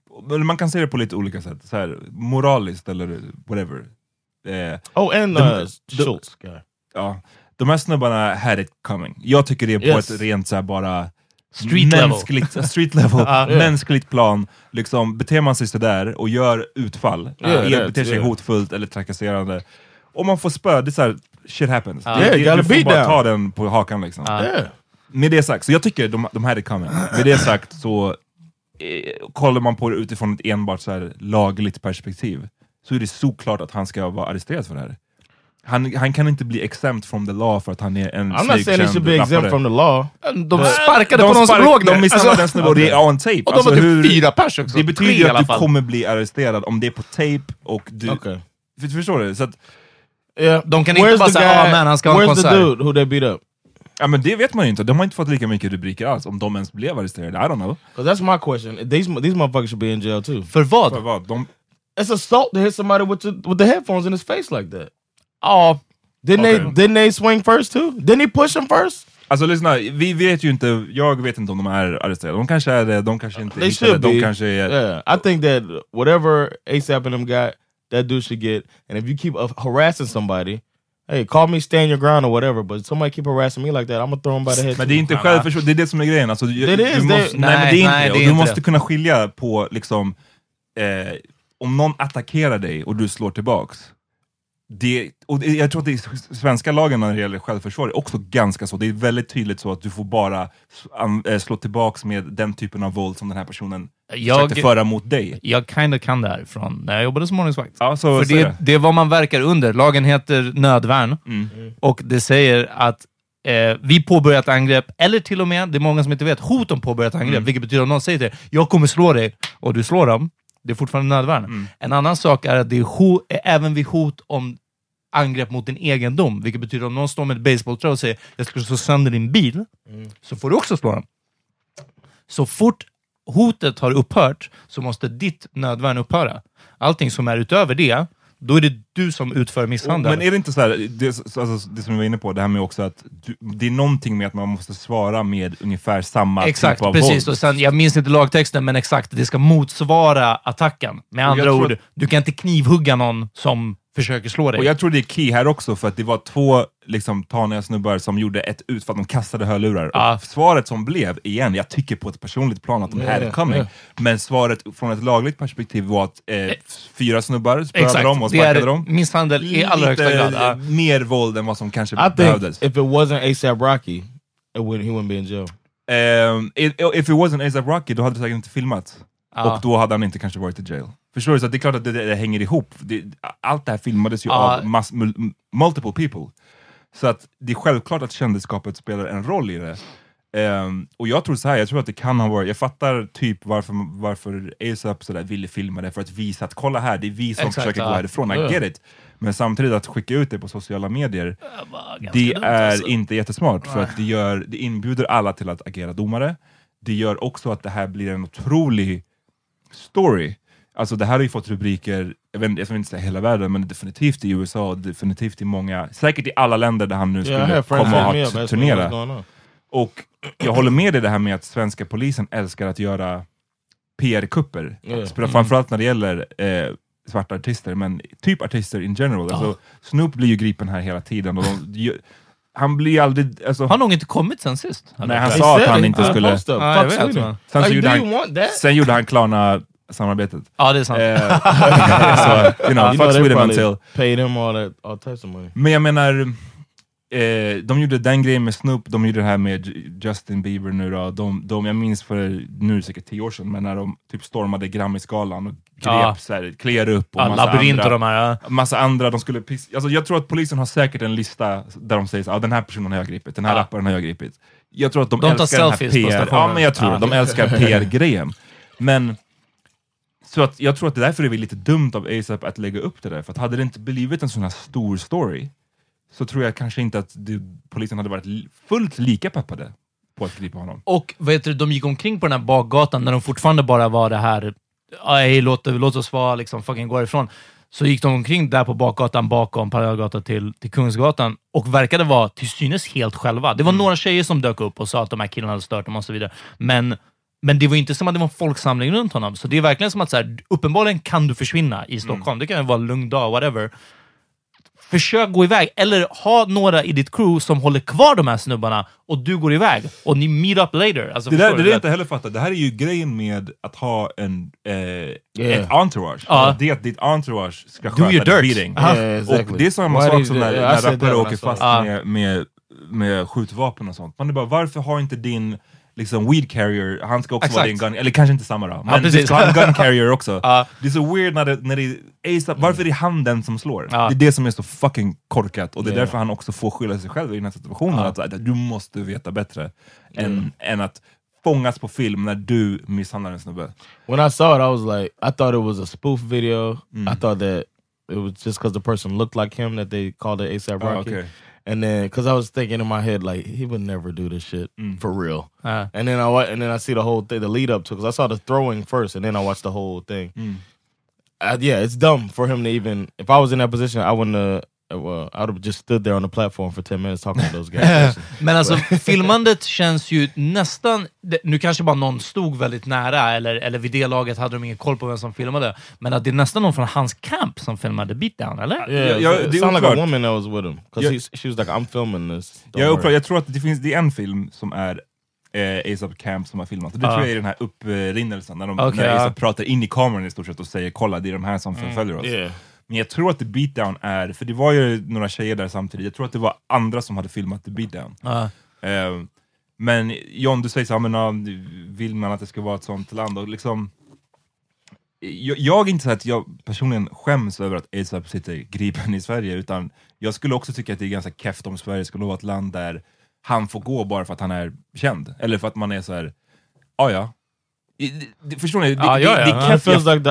man kan se det på lite olika sätt. Så här, moraliskt eller whatever. Eh, Oh, and The- uh, the- Schultz guy. ja, de här snubbarna had it coming. Jag tycker det är på Yes. ett rent så här, bara Street level. mänskligt, street level, Ja. mänskligt plan. Liksom, beter man sig sådär och gör utfall, Yeah, that's- beter sig yeah. hotfullt eller trakasserande, och man får spö, det är såhär, shit happens. Ja. Det, Yeah, det, gotta du får beat bara down. ta den på hakan liksom. Ja. Med det sagt, så jag tycker de, de här är coming. Med det sagt så eh, kollar man på det utifrån ett enbart så här, lagligt perspektiv så är det såklart att han ska vara arresterad för det här. Han, han kan inte bli exempt from the law för att han är en I'm not saying he should be exempt from the law. De sparkade på de någon som låg där. De misshandlade Alltså- en snubbe och det är on tape. Och de Alltså, var typ hur- fyra pers också. Det betyder ju att du fall. kommer bli arresterad om det är på tape och du... Okay. För, förstår du? Så att, Yeah. De kan inte bara säga, "Ah, men han ska ha en where's the konsert." dude who they beat up? Ja, men det vet man ju inte. De har inte fått lika mycket rubriker alls, om de ens blev arresterade. I don't know. Because that's my question. These these motherfuckers should be in jail too. För vad? För vad? De, It's assault to hit somebody with the with the headphones in his face like that. Ja, Didn't Okay. they didn't they swing first too? Didn't he push him first? Alltså lyssna, vi vet ju inte, jag vet inte om de är arresterade. De kanske är det, de kanske inte They hittade, should de be. kanske är... Yeah, I think that whatever ASAP and them got, that dude should get. And if you keep harassing somebody, hey, call me stand your ground or whatever. But somebody keep harassing me like that, I'm gonna throw him by the head. Men det är inte självförsvar, det är det som är grejen. Alltså, du, Det är det, du det- måste, nej, men det är Nej, inte nej, det. är du inte måste det. kunna skilja på, liksom, eh, om någon attackerar dig och du slår tillbaks. Det, och jag tror att det svenska lagen när det gäller självförsvar är också ganska så. Det är väldigt tydligt så att du får bara eh, slå tillbaks med den typen av våld som den här personen Jag- försökte föra mot dig. jag kinda kan det här från när jag jobbade som ordningsvakt. Ja, så, För så det, är det är vad man verkar under. Lagen heter nödvärn Mm. och det säger att eh, vi påbörjar ett angrepp, eller till och med, det är många som inte vet, hot om påbörjat angrepp, Mm. vilket betyder att någon säger till dig, jag kommer slå dig, och du slår dem, det är fortfarande nödvärn. Mm. En annan sak är att det är ho- är även vid hot om angrepp mot din egendom, vilket betyder om någon står med ett basebollträ och säger jag ska slå sönder din bil, så får du också slå dem. Så fort hotet har upphört så måste ditt nödvärn upphöra. Allting som är utöver det, då är det du som utför misshandel. Men är det inte så här, det, alltså, det som vi var inne på, det här med också att du, det är någonting med att man måste svara med ungefär samma Exakt, typ av precis. våld. Och sen, jag minns inte lagtexten, men exakt, det ska motsvara attacken. Med andra ord, att- du kan inte knivhugga någon som försöker slå dig. Och jag tror det är key här också, för att det var två liksom, taniga snubbar som gjorde ett utfall, de kastade hörlurar. Ja. Och svaret som blev, igen, jag tycker på ett personligt plan att de had it coming, yeah. men svaret från ett lagligt perspektiv var att eh, fyra snubbar spöade dem och sparkade är dem. misshandel i allra högsta grad. Ja. mer våld än vad som kanske I think behövdes. if it wasn't ASAP Rocky, it wouldn't, he wouldn't be in jail. Um, if, if it wasn't ASAP Rocky, då hade det säkert inte filmat. Ja. Och då hade han inte kanske varit i jail. Förstår du? Så det är klart att det, det, det hänger ihop. Det, allt det här filmades ju Ja. av mass, mul, multiple people. Så att det är självklart att kändisskapet spelar en roll i det. Ehm, och jag tror så här, jag tror att det kan ha varit, jag fattar typ varför, varför ASAP sådär ville filma det, för att visa att kolla här, det är vi som Exakt, försöker ja. gå härifrån, I get it. Men samtidigt att skicka ut det på sociala medier, det är alltså. inte jättesmart, för att det, gör, det inbjuder alla till att agera domare. Det gör också att det här blir en otrolig story. Alltså det här har ju fått rubriker, jag, vet, inte- jag vill inte säga hela världen, men definitivt i USA, och definitivt i många, säkert i alla länder där han nu Yeah, skulle friends komma och turnera. Och jag håller med dig det här med att svenska polisen älskar att göra PR-kupper. Yeah. Framförallt när det gäller eh, svarta artister, men typ artister in general. Alltså, Snoop blir ju gripen här hela tiden. Och de, ju- han blir aldrig... Alltså, Han har nog inte kommit sen sist. Nej, han sa att han inte skulle- Ja. Sen så gjorde han- sen gjorde han Klarna-samarbetet. Ja, det är sant. Eh, så, you know, fuck Sweden until... paid him all that all types of money. Men jag menar, eh, de gjorde den grejen med Snoop, de gjorde det här med Justin Bieber nu då. De, de, jag minns för, nu säkert tio år sedan, men när de typ stormade Grammisgalan och grep Ja. så här, kliar upp och Ja, massa labyrint och andra. de här. ja. Massa andra, de skulle piss, alltså jag tror att polisen har säkert en lista där de säger att ah, den här personen har jag gripit, den här Ja. rapparen har jag gripit. Jag tror att de, De tar älskar den här PR, ja men jag tror Ja. de älskar PR-grejen. Men så att jag tror att det därför är det lite dumt av ASAP att lägga upp det där, för att hade det inte blivit en sån här stor story, så tror jag kanske inte att det, polisen hade varit fullt lika peppade på att gripa honom. Och vet du, de gick omkring på den här bakgatan när de fortfarande bara var det här, "Aj, låt, låt oss vara, liksom, fucking gå ifrån. Så gick de omkring där på bakgatan bakom Parallellgatan till, till Kungsgatan och verkade vara till synes helt själva. Det var några tjejer som dök upp och sa att de här killarna hade stört dem och så vidare. Men, men det var inte som att det var en folksamling runt honom. Så det är verkligen som att så här, uppenbarligen kan du försvinna i Stockholm. Det kan ju vara en lugn dag, whatever. Försök gå iväg, eller ha några i ditt crew som håller kvar de här snubbarna och du går iväg och ni meet up later. Alltså, Det där, det du? där är inte heller fattat, det här är ju grejen med att ha en, eh, Yeah. ett entourage. Ja. Det är att ditt entourage ska sköta dirt. beating. Yeah, exactly. Och det är samma Why sak som när, när rappare åker fast. Ja. med, med, med skjutvapen och sånt. Man är bara, varför har inte din liksom, weed carrier, han ska också vara Exakt. din gun, eller kanske inte samma då, men precis. ska ha en gun carrier också. Ja. Det är så weird när det, när det är ASAP, varför är han den som slår? Ja. Det är det som är så fucking korkat, och det är Yeah. därför han också får skylla sig själv i den här situationen. Ja. Att, här, du måste veta bättre än, än att fångas på film när du misshandlar en snubbe. When I saw it, I was like, I thought it was a spoof video. Mm. I thought that it was just because the person looked like him that they called it ASAP Oh, Rocky. okay. And then, because I was thinking in my head, like he would never do this shit Mm. for real. Ja. And then I and then I see the whole thing, the lead up to, because I saw the throwing first, and then I watched the whole thing. Mm. Uh, yeah, it's dumb for him to even. If I was in that position, I wouldn't. Uh, well, I would have just stood there on the platform for ten minutes talking to those guys. Men alltså, filmandet känns ju nästan... Nu kanske bara någon stod väldigt nära, eller, eller vid det laget hade de ingen koll på vem som filmade. Men att det är nästan någon från hans camp som filmade beatdown, eller? yeah, Yeah, yeah, it det är sounded like a woman that was with him because Yeah. she was like, "I'm filming this." Don't Jag, är worry." oklar, jag tror att det finns det är en film som är eh, ASAP Camp som har filmat, det Ja. tror jag är den här upprinnelsen, när, de, Okej, när. ASAP pratar in i kameran i stort sett och säger kolla det är de här som förföljer oss. Men jag tror att The Beatdown är, för det var ju några tjejer där samtidigt, jag tror att det var andra som hade filmat The Beatdown. Ja. Eh, men John, du säger så här, men, ja, vill man att det ska vara ett sånt land? Och liksom, jag, jag är inte så att jag personligen skäms över att ASAP sitter gripen i Sverige, utan jag skulle också tycka att det är ganska keft om Sverige skulle vara ett land där han får gå bara för att han är känd. Eller för att man är så här, ja ja. Det- det- Förstår ni? Det, Ja, ja, det, det ja. är It keft, feels jag, like the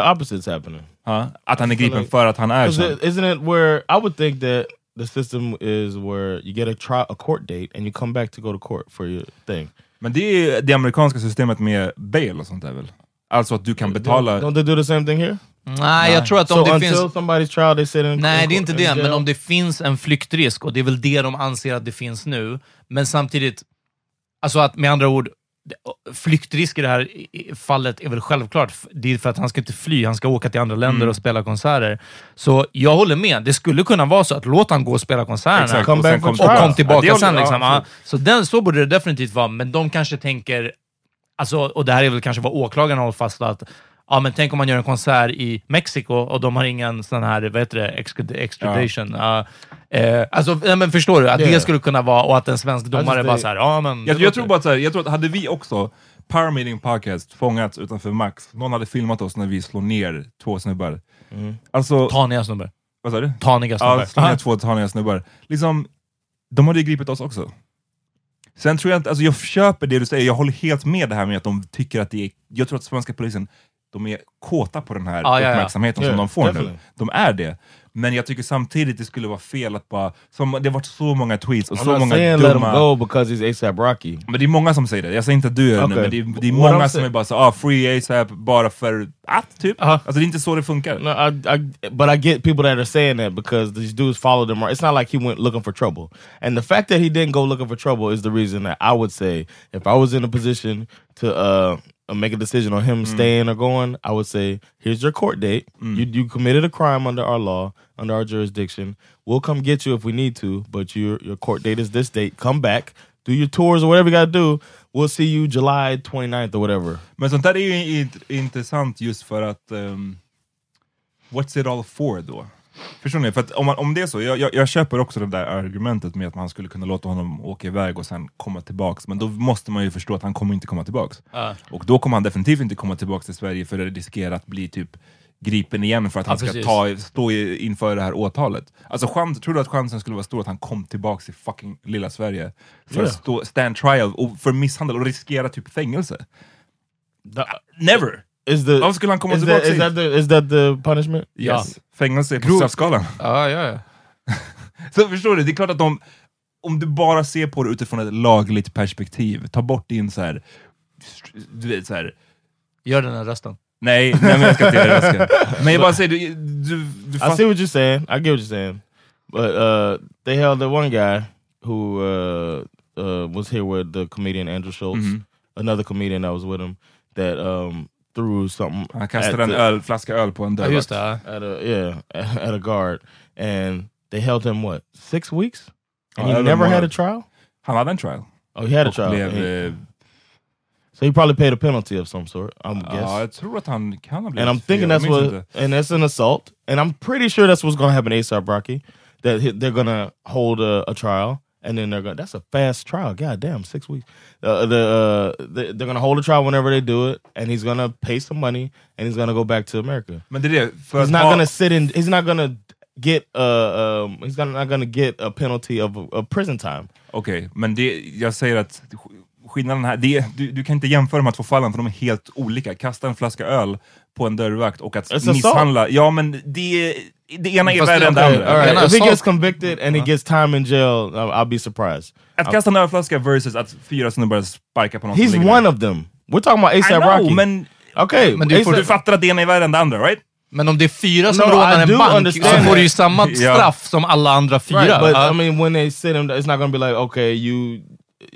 ja, att han är gripen like- för att han är känd. it- Isn't it where I would think that the system is where you get a trial, a court date, and you come back to go to court for your thing. Men det är det amerikanska systemet med bail och sånt där väl? Alltså att du kan betala... Don't, don't they do the same thing here? Nej, jag tror att om So det finns... somebody's trial, they sit in. Nej, det är inte in det, men om det finns en flyktrisk, och det är väl det de anser att det finns nu, men samtidigt, alltså att med andra ord, flyktrisk i det här fallet är väl självklart. Det är för att han ska inte fly, han ska åka till andra länder och spela konserter. Så jag håller med, det skulle kunna vara så att låt han gå och spela konserterna Exakt, och sen kom, och kom Ja, tillbaka håller- sen. ja, Liksom. Ja, så den, så borde det definitivt vara, men de kanske tänker, alltså, och det här är väl kanske vad åklagaren håller fast att Ja, men tänk om man gör en konsert i Mexiko och de har ingen sån här, vad heter det, extrad- extradition. Ja. Eh, alltså, ja, men förstår du? Att Yeah. det skulle kunna vara, och att en svensk domare bara det- såhär, ja men... Jag, det jag tror bara att så här, jag tror att hade vi också, Power Meeting Podcast, fångats utanför Max, någon hade filmat oss när vi slår ner två snubbar. Alltså, Taniga snubbar. vad sa du? Taniga snubbar. Ja, slå ner två taniga snubbar. Liksom, de hade ju gripit oss också. Sen tror jag inte, alltså jag köper det du säger, jag håller helt med det här med att de tycker att det är, jag tror att svenska polisen, de är kåta på den här Ja, ja, ja. uppmärksamheten som de får definitely. nu. De är det. Men jag tycker samtidigt det skulle vara fel att bara, som, det har varit så många tweets och I'm så många saying let him dumma... go because he's ASAP Rocky. Men det är många som säger det, jag säger inte att du det nu, Okay. men det är, det är många I'm som saying- är bara så ah, free ASAP bara för att, typ. Aha. Alltså det är inte så det funkar. No, I, I, but I get people that are saying that because these dudes followed him. It's not like he went looking for trouble. And the fact that he didn't go looking for trouble is the reason that I would say, if I was in a position to uh, make a decision on him staying or going, I would say, here's your court date. You, you committed a crime under our law, under our jurisdiction. We'll come get you if we need to, but your your court date is this date. Come back, do your tours or whatever you got to do. We'll see you July 29th or whatever. Men sånt där är ju int- intressant just för att um, what's it all for då? Förstår ni? För att om, man, om det är så, jag, jag, jag köper också det där argumentet med att man skulle kunna låta honom åka iväg och sen komma tillbaks, men då måste man ju förstå att han kommer inte komma tillbaks. Ja. Och då kommer han definitivt inte komma tillbaks till Sverige för det riskerar att bli typ gripen igen för att han Ja, ska ta, stå i, inför det här åtalet. Alltså chans, tror du att chansen skulle vara stor att han kom tillbaks till fucking lilla Sverige för att stå, stand trial och för misshandel och riskera typ fängelse? The- Never! Is the Varför skulle han komma is tillbaka that, is hit? that the is that the punishment? Yes. Fängelse är på straffskalan. Ja, ja, ja. Så förstår du, det är klart att de, om du bara ser på det utifrån ett lagligt perspektiv, ta bort din så här, du vet så här. Gör den här rösten. nej, nej men jag ska inte göra ska. Men jag bara säger, du, du, du I see what you're saying. I get what you're saying. But uh, they held that one guy who uh, uh, was here with the comedian Andrew Schultz, Mhm. another comedian that was with him, that um, threw something. Han kastade at en the- öl, flaska öl på en Ja, dörr. just ja. At a yeah, at a guard, and they held him what six weeks, and Oh, he never had a trial. Han hade en trial. Oh, he had a trial. blev, And he- eh, so he probably paid a penalty of some sort. I'm guess. ja, jag tror att han kan ha blivit and I'm thinking fri, that's what, inte. and that's an assault, and I'm pretty sure that's what's going to happen to ASAP Rocky. That he- they're going to hold a, a trial, and then they're going. That's a fast trial. God damn, six weeks. Uh, the uh, they, they're going to hold a trial whenever they do it, and he's going to pay some money, and he's going to go back to America. Men det är det, för He's not going to sit in. He's not going to get. Uh, um, he's not going to get a penalty of, of prison time. Okej, men det, jag säger att skillnaden här, det, du, du kan inte jämföra de här två fallen för de är helt olika. Kasta en flaska öl på en dörrvakt och att It's misshandla, ja men det, det ena är värre än det andra. Right. If he gets convicted and he gets time in jail, I'll, be surprised. Att kasta en ölflaska versus att fyra snubbar sparkar på någon som He's ligger one of them. We're talking about ASAP Rocky. men, Okay, Men du får- du fattar att det ena är värre än det andra, right? Men om det är fyra som No, rånar en bank understand så får du ju samma straff som alla andra fyra. Right, but Ja. I mean, when they sit him, it's not to be like, okay, you.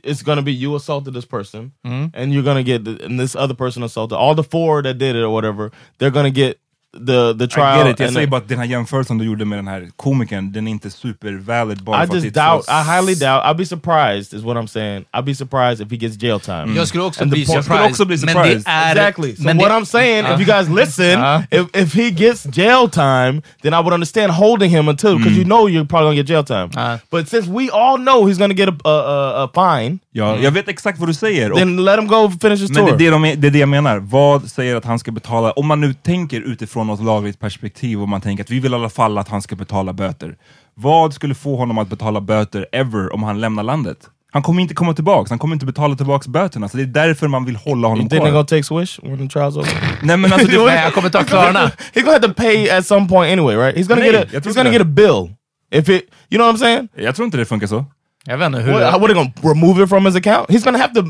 It's going to be you assaulted this person, mm-hmm. and you're going to get the, and this other person assaulted. All the four that did it or whatever, they're going to get the the I trial. get it. Jag säger the- bara att den här jämförelsen du gjorde med den här komikern, den är inte supervalid bara I för just det doubt. så- I highly doubt. I'll be surprised, is what I'm saying. I'll be surprised if he gets jail time. Jag skulle också And bli Jag skulle surprised. också bli Men surprised. det är... Exactly. So men what det- I'm saying, Uh. if you guys listen, Uh. if if he gets jail time, then I would understand holding him until because you know you're probably gonna get jail time. Uh. But since we all know he's gonna get a a, a, a fine, Ja, jag vet exakt vad du säger. och- then let him go finish his Men det, tour. det, de, det är det jag menar. Vad säger att han ska betala? Om man nu tänker utifrån något lagligt perspektiv och man tänker att vi vill i alla fall att han ska betala böter. Vad skulle få honom att betala böter ever om han lämnar landet? Han kommer inte komma tillbaks, han kommer inte betala tillbaks böterna. Så det är därför man vill hålla You honom think they're gonna kvar. take Swish when the trial's over? Nej men alltså, det, Nej, jag kommer ta Klarna. he's gonna have to pay at some point anyway, right? He's gonna Nej, get a he's gonna get a bill. If it, you know what I'm saying? jag tror inte det funkar så. Jag vet inte hur... What, how, what are they gonna remove it from his account? He's gonna have to.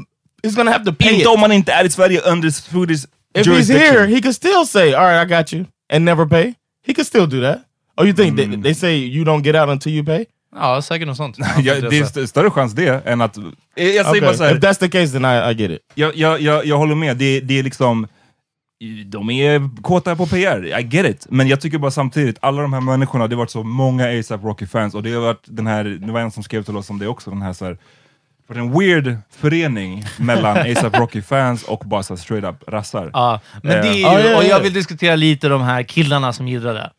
He's gonna have to pay Inte it. om man inte är i Sverige under Swedish If he's here, he could still say, "All right, I got you," and never pay. He could still do that. Or you think Mm. they, they say you don't get out until you pay? Ja, säkert något sånt. ja, det är st- större chans det än att... Jag säger Okay. bara så här, If that's the case, then I, I get it. jag, jag, jag, jag håller med, det, det är liksom... De är kåta på PR, I get it. Men jag tycker bara samtidigt, alla de här människorna, det har varit så många ASAP Rocky-fans och det har varit den här, det var en som skrev till oss om det också, den här så här, det var en weird förening mellan ASAP Rocky-fans och bara så straight up rassar. Ja, men det är ju, Ja, ja, ja. och jag vill diskutera lite de här killarna som gillar det.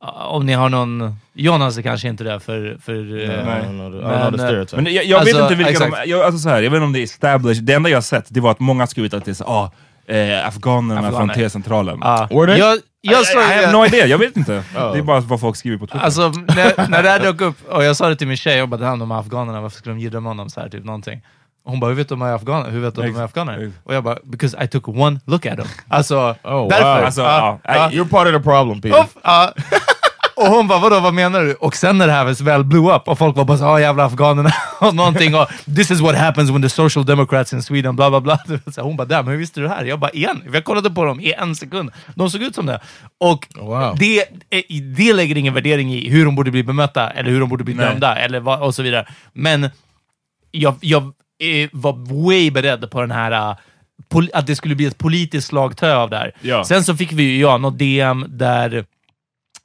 Ja, Om ni har någon... Jonas är kanske inte det för... för eh, I don't Men, eh. Men jag, jag Alltså, vet inte vilka exakt. de jag, alltså så här, jag vet inte om det är established, det enda jag har sett det var att många skrivit att det är så, ah, eh, afghanerna Afghaner. från T-centralen. Were they? Jag, jag I, sa I have no idea, jag vet inte. Oh. Det är bara vad folk skriver på Twitter. Alltså, när, när det här dök upp, och jag sa det till min tjej, jag bara, de här afghanerna, varför skulle de gidra med honom? Så här, typ, någonting. Hon bara, hur vet du om de är afghaner? Hur vet du att de är afghaner? Och jag bara, because I took one look at them. Alltså, Oh, därför. wow. Alltså, ja, ja. You're part of the problem, Peter. Ja. Och hon bara, vadå, vad menar du? Och sen när det här väl blew up och folk var bara så, ah jävla afghanerna och någonting och this is what happens when the social democrats in Sweden, bla bla bla. Så Hon bara, damn, hur visste du det här? Jag bara, igen, jag kollade på dem i en sekund. De såg ut som det. Och Wow. det, eh, det lägger ingen värdering i hur de borde bli bemötta eller hur de borde bli Nej. dömda eller vad, och så vidare. Men jag, jag eh, var way beredd på den här eh, att det skulle bli ett politiskt slagtö av det här. Ja. Sen så fick vi ju, ja, något DM där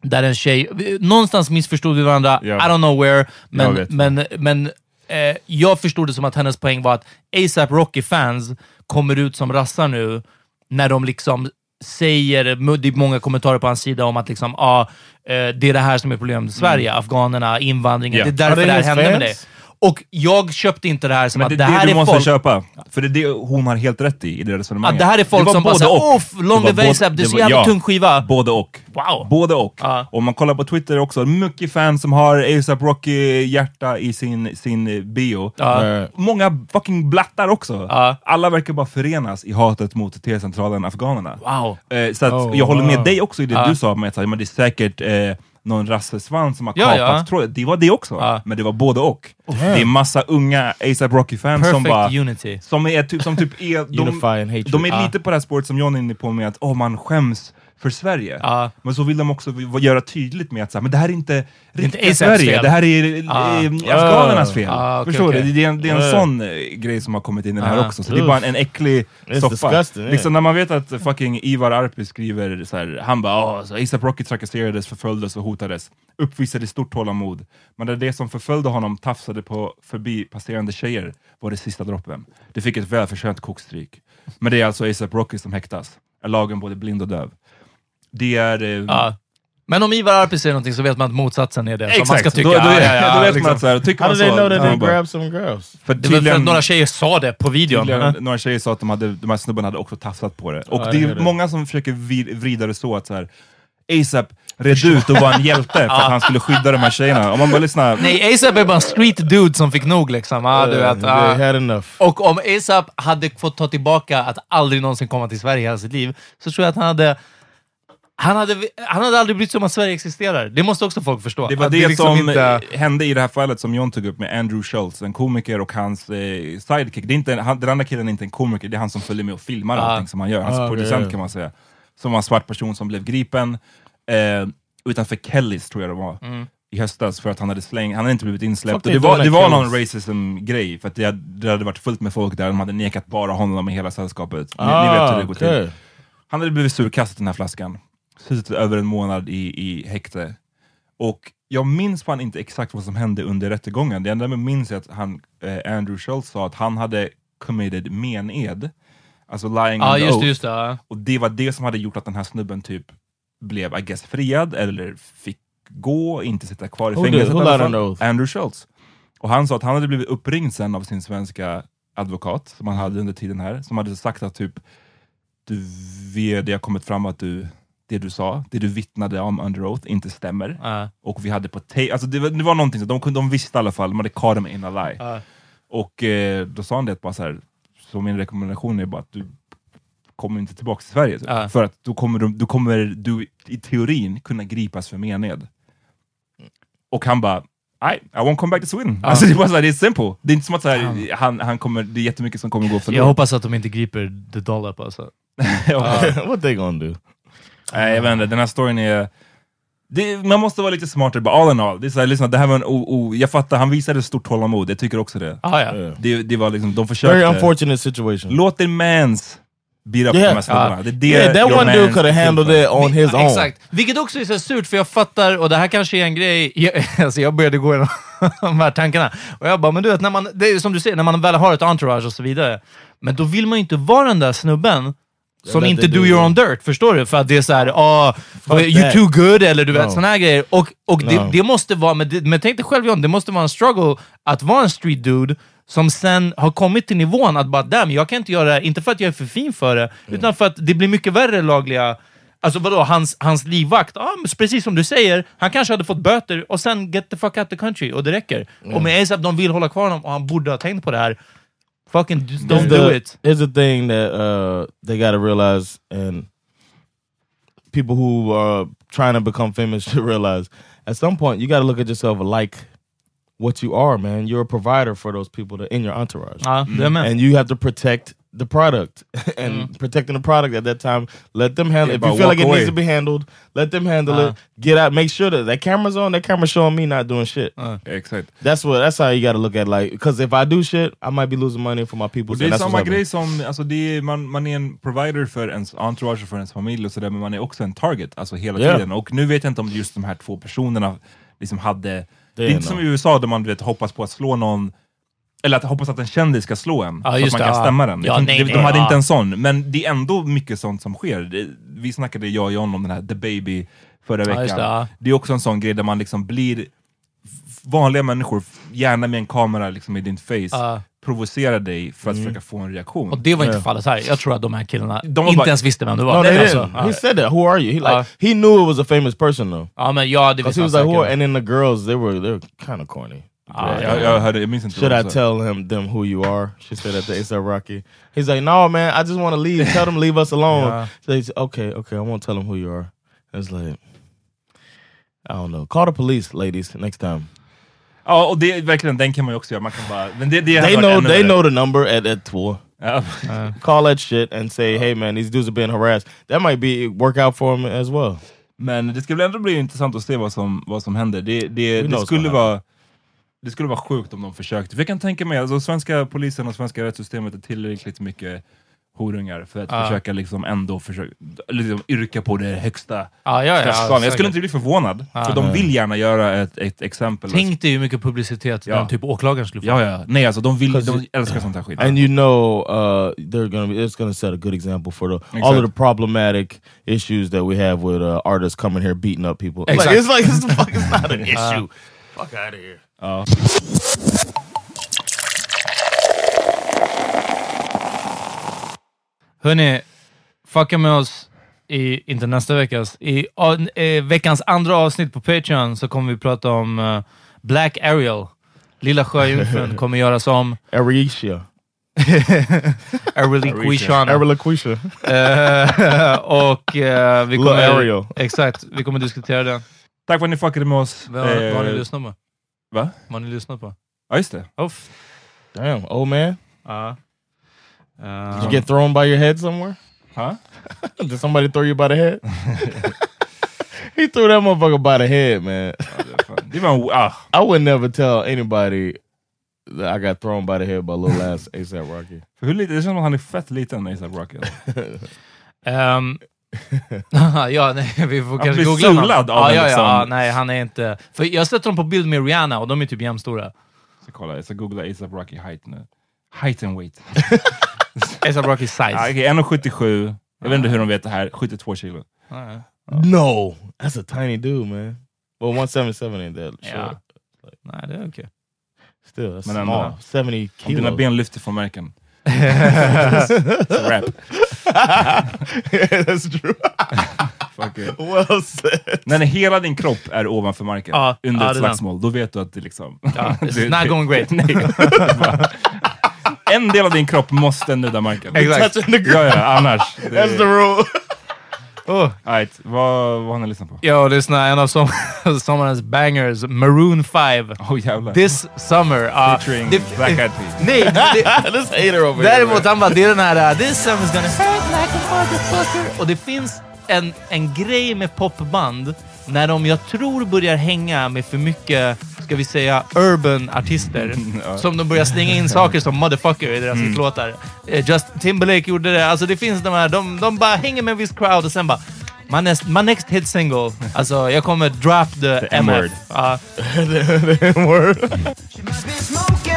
där en tjej, någonstans missförstod vi varandra, Ja. I don't know where, men, vet. men, men eh, jag förstod det som att hennes poäng var att ASAP Rocky-fans kommer ut som rassar nu när de liksom säger, det är många kommentarer på hans sida om att liksom, ah, eh, det är det här som är problemet i Sverige, afghanerna, invandringen, Ja. det är därför det här hände med dig. Och jag köpte inte det här som Men att det det, är här det du måste folk... köpa. För det är det hon har helt rätt i, i det resonemanget. Att det här är folk som bara både såhär, och. "Uff, long både- ASAP, det är så jävla ja, tung skiva." Både och. Wow. Både och. Ja. Om man kollar på Twitter också, mycket fans som har ASAP Rocky hjärta i sin, sin bio. Right. Många fucking blattar också. Ja. Alla verkar bara förenas i hatet mot T-centralen afghanerna. Wow. Eh, så att Oh, jag håller med wow. dig också i det du sa, med att här, det är säkert eh, någon rassesvans som har Ja, kapats. ja. Tror jag. Det var det också, Ja. men det var både och. Det är massa unga ASAP Rocky-fans som bara... unity. Som, är typ, som typ är... De, Unifying hatred. de är Ja. lite på det här spåret som John är inne på med att oh, man skäms för Sverige. Ja. Men så vill de också göra tydligt med att så här, men det här är inte riktiga ASAPs Sverige, fel. det här är Ja. eh, afghanernas fel. Ah, okej, Förstår okej. du? Det är en, det är en Ja. sån eh, grej som har kommit in i det här Ah. också, så det är bara en, en äcklig soppa. Liksom när man vet att fucking Ivar Arpi skriver så här, han bara oh, ASAP Rocky trakasserades, förföljdes och hotades, uppvisade stort tålamod. Men det, det som förföljde honom tafsade på förbi passerande tjejer var det sista droppen. Det fick ett välförtjänt kokstryk. Men det är alltså ASAP Rocky som häktas. Är lagen både blind och döv. Det är... Eh, Ja. Men om Ivar Arpi säger någonting så vet man att motsatsen är det som man ska Exakt, tycka. då, då, Ja, ja, ja, då vet liksom. man att så här, tycker How man did they så, know that they grabbed some girls? För Det var för att tydligen- några tjejer sa det på videon. Tydligen, några tjejer sa att de, hade, de här snubbarna hade också tafsat på det. Och Ja, det är många som försöker vrida det så att så här, ASAP red ut och var en hjälte för att han skulle skydda de här tjejerna. Om man bara lyssnar... Nej, ASAP är bara en street dude som fick nog liksom. Ja, du vet, ja. had enough. Och om ASAP hade fått ta tillbaka att aldrig någonsin komma till Sverige i hela sitt liv, så tror jag att han hade han hade, han hade aldrig brytt sig om att Sverige existerar. Det måste också folk förstå. Det var Att det, liksom som inte- eh, hände i det här fallet som John tog upp med Andrew Schultz, en komiker och hans eh, sidekick. Det är inte, han, den andra killen är inte en komiker, det är han som följer med och filmar Ah. allting som han gör. Hans Ah, producent ja. kan man säga. Som var en svart person som blev gripen eh, utanför Kellys, tror jag det var. Mm. i höstas för att han hade släng, han hade inte blivit insläppt. Och det var, det var någon racism-grej, för att det hade, det hade varit fullt med folk där, de hade nekat bara honom i hela sällskapet. Ni, ni vet hur det går till. Ah, okay. Han hade blivit surkastad den här flaskan. Suttit över en månad i, i häkte. Och jag minns fan inte exakt vad som hände under rättegången. Det enda jag minns är att han, eh, Andrew Schultz sa att han hade committed mened. Alltså lying on the just oath. det. Just det ja. Och det var det som hade gjort att den här snubben typ blev, I guess, friad eller fick gå, inte sitta kvar i Who fängelset. Andrew Schultz. Och han sa att han hade blivit uppringd sen av sin svenska advokat, som han hade under tiden här, som hade sagt att typ, du, vi, det har kommit fram att du, det du sa, det du vittnade om under oath, inte stämmer. Ja. Och vi hade på tape, alltså det, var- det var någonting, så de, kunde, de visste i alla fall, de hade caught him in a lie. Ja. Och eh, då sa han det bara så här, så min rekommendation är bara att du kommer inte tillbaka till Sverige. Ja. För att då kommer, du, då kommer du i teorin kunna gripas för mened. Och han bara, I, I won't come back to Sweden. Alltså det är bara så här, det är simple. Det är inte som att så här, han, han kommer, det är jättemycket som kommer gå Jag förlorat. hoppas att de inte griper the dollop alltså. what they gonna do? Nej, jag vet inte, den här storyn är... Det, man måste vara lite smartare, bara all in all. Det är så här, lyssna, det här var en o, o, jag fattar, han visade stort tålamod, jag tycker också det. Ah, ja. Yeah. Det, det var liksom, de Very försökte... unfortunate situation. Låt din mans beat up Yeah. de här snubbarna. Det är det yeah, that one dude could have handled it on his own. Exakt. Vilket också är så surt, för jag fattar, och det här kanske är en grej, jag, alltså jag började gå igenom de här tankarna, och jag bara, men du vet, när man, det är som du säger, när man väl har ett entourage och så vidare, men då vill man ju inte vara den där snubben som inte do your own dirt, förstår du? För att det är såhär, ah, Fuck you too good, eller du vet, No. såna här grejer. Och, och det, No. det måste vara, men, det, men tänk dig själv John, det måste vara en struggle att vara en street dude som sen har kommit till nivån att bara, damn, jag kan inte göra det här, inte för att jag är för fin för det, utan för att det blir mycket värre lagliga Alltså vadå, hans, hans livvakt, ah, men precis som du säger, han kanske hade fått böter och sen get the fuck out the country och det räcker. Och med ASAP, de vill hålla kvar honom och han borde ha tänkt på det här. Fucking just don't Here's do the- it. Here's the thing that uh, they got to realize, and people who are trying to become famous should realize. At some point, you got to look at yourself like what you are, man. You're a provider for those people that in your entourage, Ja, det är med. and you have to protect the product. and protecting the product at that time, let them handle. Yeah, if you feel like walk it away. needs to be handled, let them handle Uh. it. Get out. Make sure that that camera's on. That camera's showing me not doing shit. Exakt. That's what. That's how you got to look at like because if I do shit, I might be losing money for my people. Det är samma grej som, alltså det är, man, man är en provider för ens entourage och för ens familj och sådär, men man är också en target, alltså hela Yeah. tiden. Och nu vet jag inte om just de här två personerna liksom hade, det är är inte som i. USA där man vet, hoppas på att slå någon, eller att hoppas att en kändis ska slå en, Ja, så att man det, kan ja. stämma den. Ja, inte- nej, de nej, hade ja. inte en sån, men det är ändå mycket sånt som sker. Vi snackade, jag och John, om den här The Baby förra veckan. det, det är också en sån grej där man liksom blir vanliga människor, gärna med en kamera liksom i din face, Ja. provocerar dig för att Mm. försöka få en reaktion. Och det var inte Yeah. fallet här. Jag tror att de här killarna De inte bara- ens visste vem du var. No, they är didn't. alltså- He said that. Who are you? He like Uh, he knew it was a famous person though. Ja, men ja, det he han was like, who? säkert. are-" And then the girls, they were they were kind of corny. Jag, jag, hörde, jag minns inte Should I tell him them who you are? She said at the ASAP Rocky. He's like, no, man, I just want to leave. tell them leave us alone. Yeah. So he's okay, okay, I won't tell them who you are. It's like, I don't know. Call the police, ladies, next time. Ja, och det verkligen, den kan man ju också göra. Man kan bara, men det, det They know they know the number at at tour. Ja. Oh. Uh, call that shit and say, hey man, these dudes are being harassed. That might be work out for them as well. Men det väl ändå bli intressant att se vad som, vad som händer. Det, det, det, skulle vara, det skulle vara sjukt om de försökte. För jag kan tänka mig, alltså, svenska polisen och svenska rättssystemet är tillräckligt mycket horungar för att Ja. försöka liksom ändå försöka, liksom, yrka på det högsta Ja, ja, ja, straffskalan. Jag skulle inte bli förvånad, för de vill gärna göra ett, ett exempel. Tänk dig hur mycket publicitet Ja. den typ åklagaren skulle få. Ja, ja. Nej, alltså de, vill, de it- älskar sånt här skit. And you know, uh, they're gonna be. It's gonna set a good example for the all Exactly. of the problematic issues that we have with uh, artists coming here beating up people. Exactly. Like, it's like it's, the fuck, it's not an issue. Fuck out of here. Ja. Hörni, fucka med oss i, inte nästa veckas, i eh, veckans andra avsnitt på Patreon så kommer vi prata om eh, Black Ariel. Lilla sjöjungfrun kommer göras om. Aricia. Ariel Arilaquisha. Eh, och eh, vi kommer... Ariel. Exakt, vi kommer diskutera det. Tack för att ni fuckade med oss. Vad, vad har ni Eh, lyssnat på? Va? Vad har ni lyssnat på? Ja, just det. Uff. Damn, old man. Ja. Eh, Did you get thrown by your head somewhere? Huh? Did somebody throw you by the head? he threw that motherfucker by the head, man. Det var en... Ah. I would never tell anybody that I got thrown by the head by little ass ASAP Rocky. För hur lite, det känns som att han är fett liten, ASAP Rocky. Ehm, ja, nej, vi får kanske blir googla honom. sulad av ja, liksom- ja, nej, han är inte... För jag sätter dem på bild med Rihanna och de är typ jämnstora. Så kolla, jag ska googla ASAP Rocky height nu. Height and weight. ASAP Rocky size. Ja, okej, 1,77. Jag vet inte hur de vet det här. 72 kilo. Ja. No, that's a tiny dude, man. Well, 177 ain't that short. Ja. Nej, det är okej. Still, that's Men ändå. small. 70 Om dina ben lyfter från märken. Rap. that's true. Fuck it. well said. När hela din kropp är ovanför marken, Ja, under ja, ett det är slagsmål, då vet du att det liksom... Ja, it's not going great. Nej. en del av din kropp måste nudda marken. Exakt. Touching the Ja, ja, annars. That's the rule. Oh. Right, vad, vad har ni lyssnat på? Jag lyssnar en av som, sommarens bangers, Maroon 5. Åh jävlar. This summer. Uh, Featuring det- Black Eyed Peas. Nej, det, this hater over. Däremot han bara, det är den här uh, This summer's gonna hurt like a motherfucker. Och det finns en, en grej med popband när de, jag tror, börjar hänga med för mycket, ska vi säga, urban artister. Som de börjar slänga in saker som motherfucker i deras hitlåtar. Eh, Just Timberlake gjorde det. Alltså det finns de här, de, de bara hänger med en viss crowd och sen bara My next, my next hit single, alltså jag kommer drop the, The MF. M-word. Ja. Word. Smoking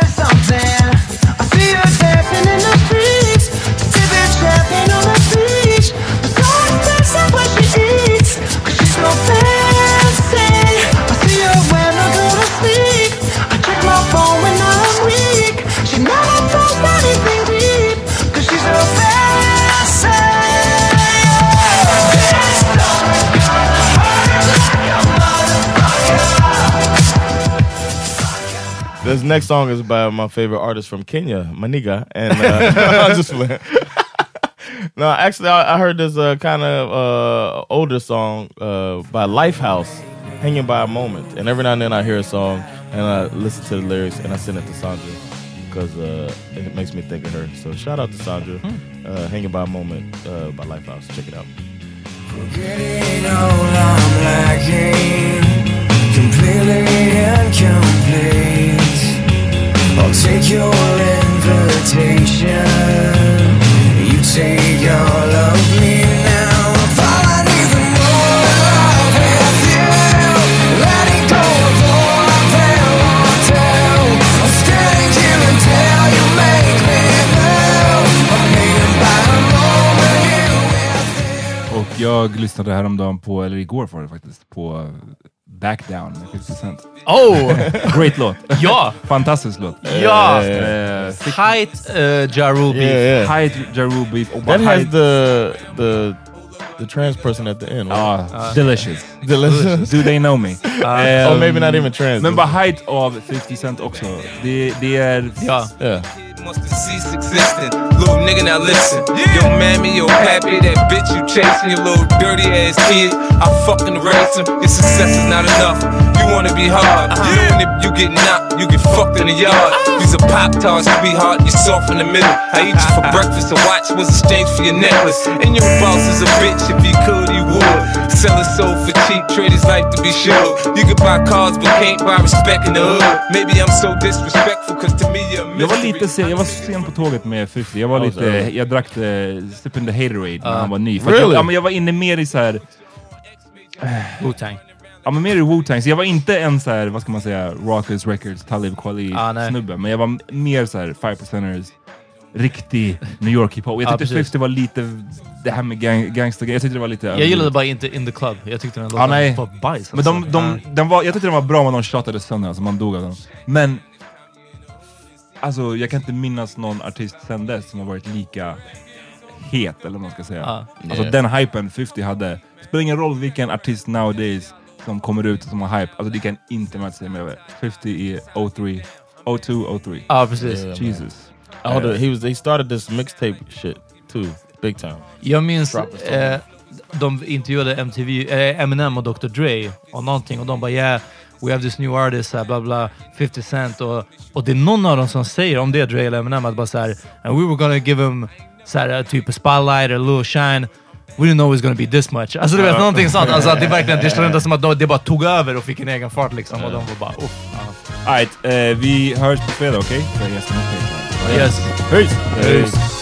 this next song is by my favorite artist from Kenya, Maniga, and uh, I'm just playing. no, actually, I, I heard this uh, kind of uh, older song uh, by Lifehouse, "Hanging by a Moment," and every now and then I hear a song and I listen to the lyrics and I send it to Sandra because uh, it makes me think of her. So shout out to Sandra, uh, "Hanging by a Moment" uh, by Lifehouse. Check it out. Forgetting all I'm lacking, incomplete. I'll take your invitation. You take all of me now. More love with you. Letting go of all tell. I'm standing here until you make me move. I'm by a moment you with you. Och jag lyssnade häromdagen på, eller igår var det faktiskt, på Back Down med 50 Cent. Oh! Great låt! ja! Fantastisk låt. Ja! Eh, Height uh, Ja Rule Yeah, Beef. yeah. Hyde Jarubi. och That has the the the trans person at the end. right? Ah, uh, delicious. Delicious. Do they know me? oh, um, maybe not even trans. Remember height av 50 Cent också. Det, det är... Ja. yeah. must have ceased existing. Little nigga, now listen. Yo, mammy, yo, pappy, that bitch you chasing, your little dirty ass kid. I fucking raise him. Your success is not enough. You wanna be hard. Uh-huh. Even if you get knocked, you get fucked in the yard. These are pop tarts, sweetheart. You're soft in the middle. I eat you for breakfast. A watch was exchanged for your necklace. And your boss is a bitch. If he could, he would. Sell his soul for cheap, trade his life to be sure. You can buy cars, but can't buy respect in the hood. Maybe I'm so disrespectful, cause to me you're a Jag var mystery. lite sen, jag var sen på tåget med 50. Jag var Ja, lite, så- jag drack det, Step in the Haterade när han ah. var ny. För att Really? jag, ja, men jag var inne mer i så här, Wu-Tang. Ja men mer i Wu-Tang. Så jag var inte en så här, vad ska man säga, Rockers Records, Talib Kweli Ah. Men jag var mer så här, Five Percenters, riktig New York hiphop. Jag Ja, tyckte precis. 50 var lite, det här med gang, gangstergrejer, jag tyckte det var lite... Jag gillade bara inte In the Club. Jag tyckte den Ja, låten nej. var bajs. Men alltså. de, de, den var, jag tyckte den var bra men de tjatade sönder, alltså man dog av dem. Men alltså, jag kan inte minnas någon artist sen dess som har varit lika het, eller vad man ska säga. Ja. Alltså Yeah. den hypen 50 hade. Spelar ingen roll vilken artist nowadays som kommer ut som har hype, alltså det kan inte matcha sig med 50 i 03, 02, 03. Ja, precis. Yeah, Jesus. Oh, the, he was. He started this mixtape shit too, big time. Jag minns eh, de intervjuade MTV, eh, Eminem och Dr Dre och någonting och de bara yeah, we have this new artist, uh, bla bla, 50 Cent och, och det är någon av dem som säger, om det är Dre eller Eminem, att bara såhär and we were gonna give him såhär, typ a spotlight or a little shine We didn't know it was gonna be this much. Alltså du vet, någonting sånt. Alltså att det verkligen, det kändes som att de- det bara tog över och fick en egen fart liksom. Och de var bara uff. Alright, eh, vi hörs på fredag, okej? Patreon. Yes. Peace! Peace.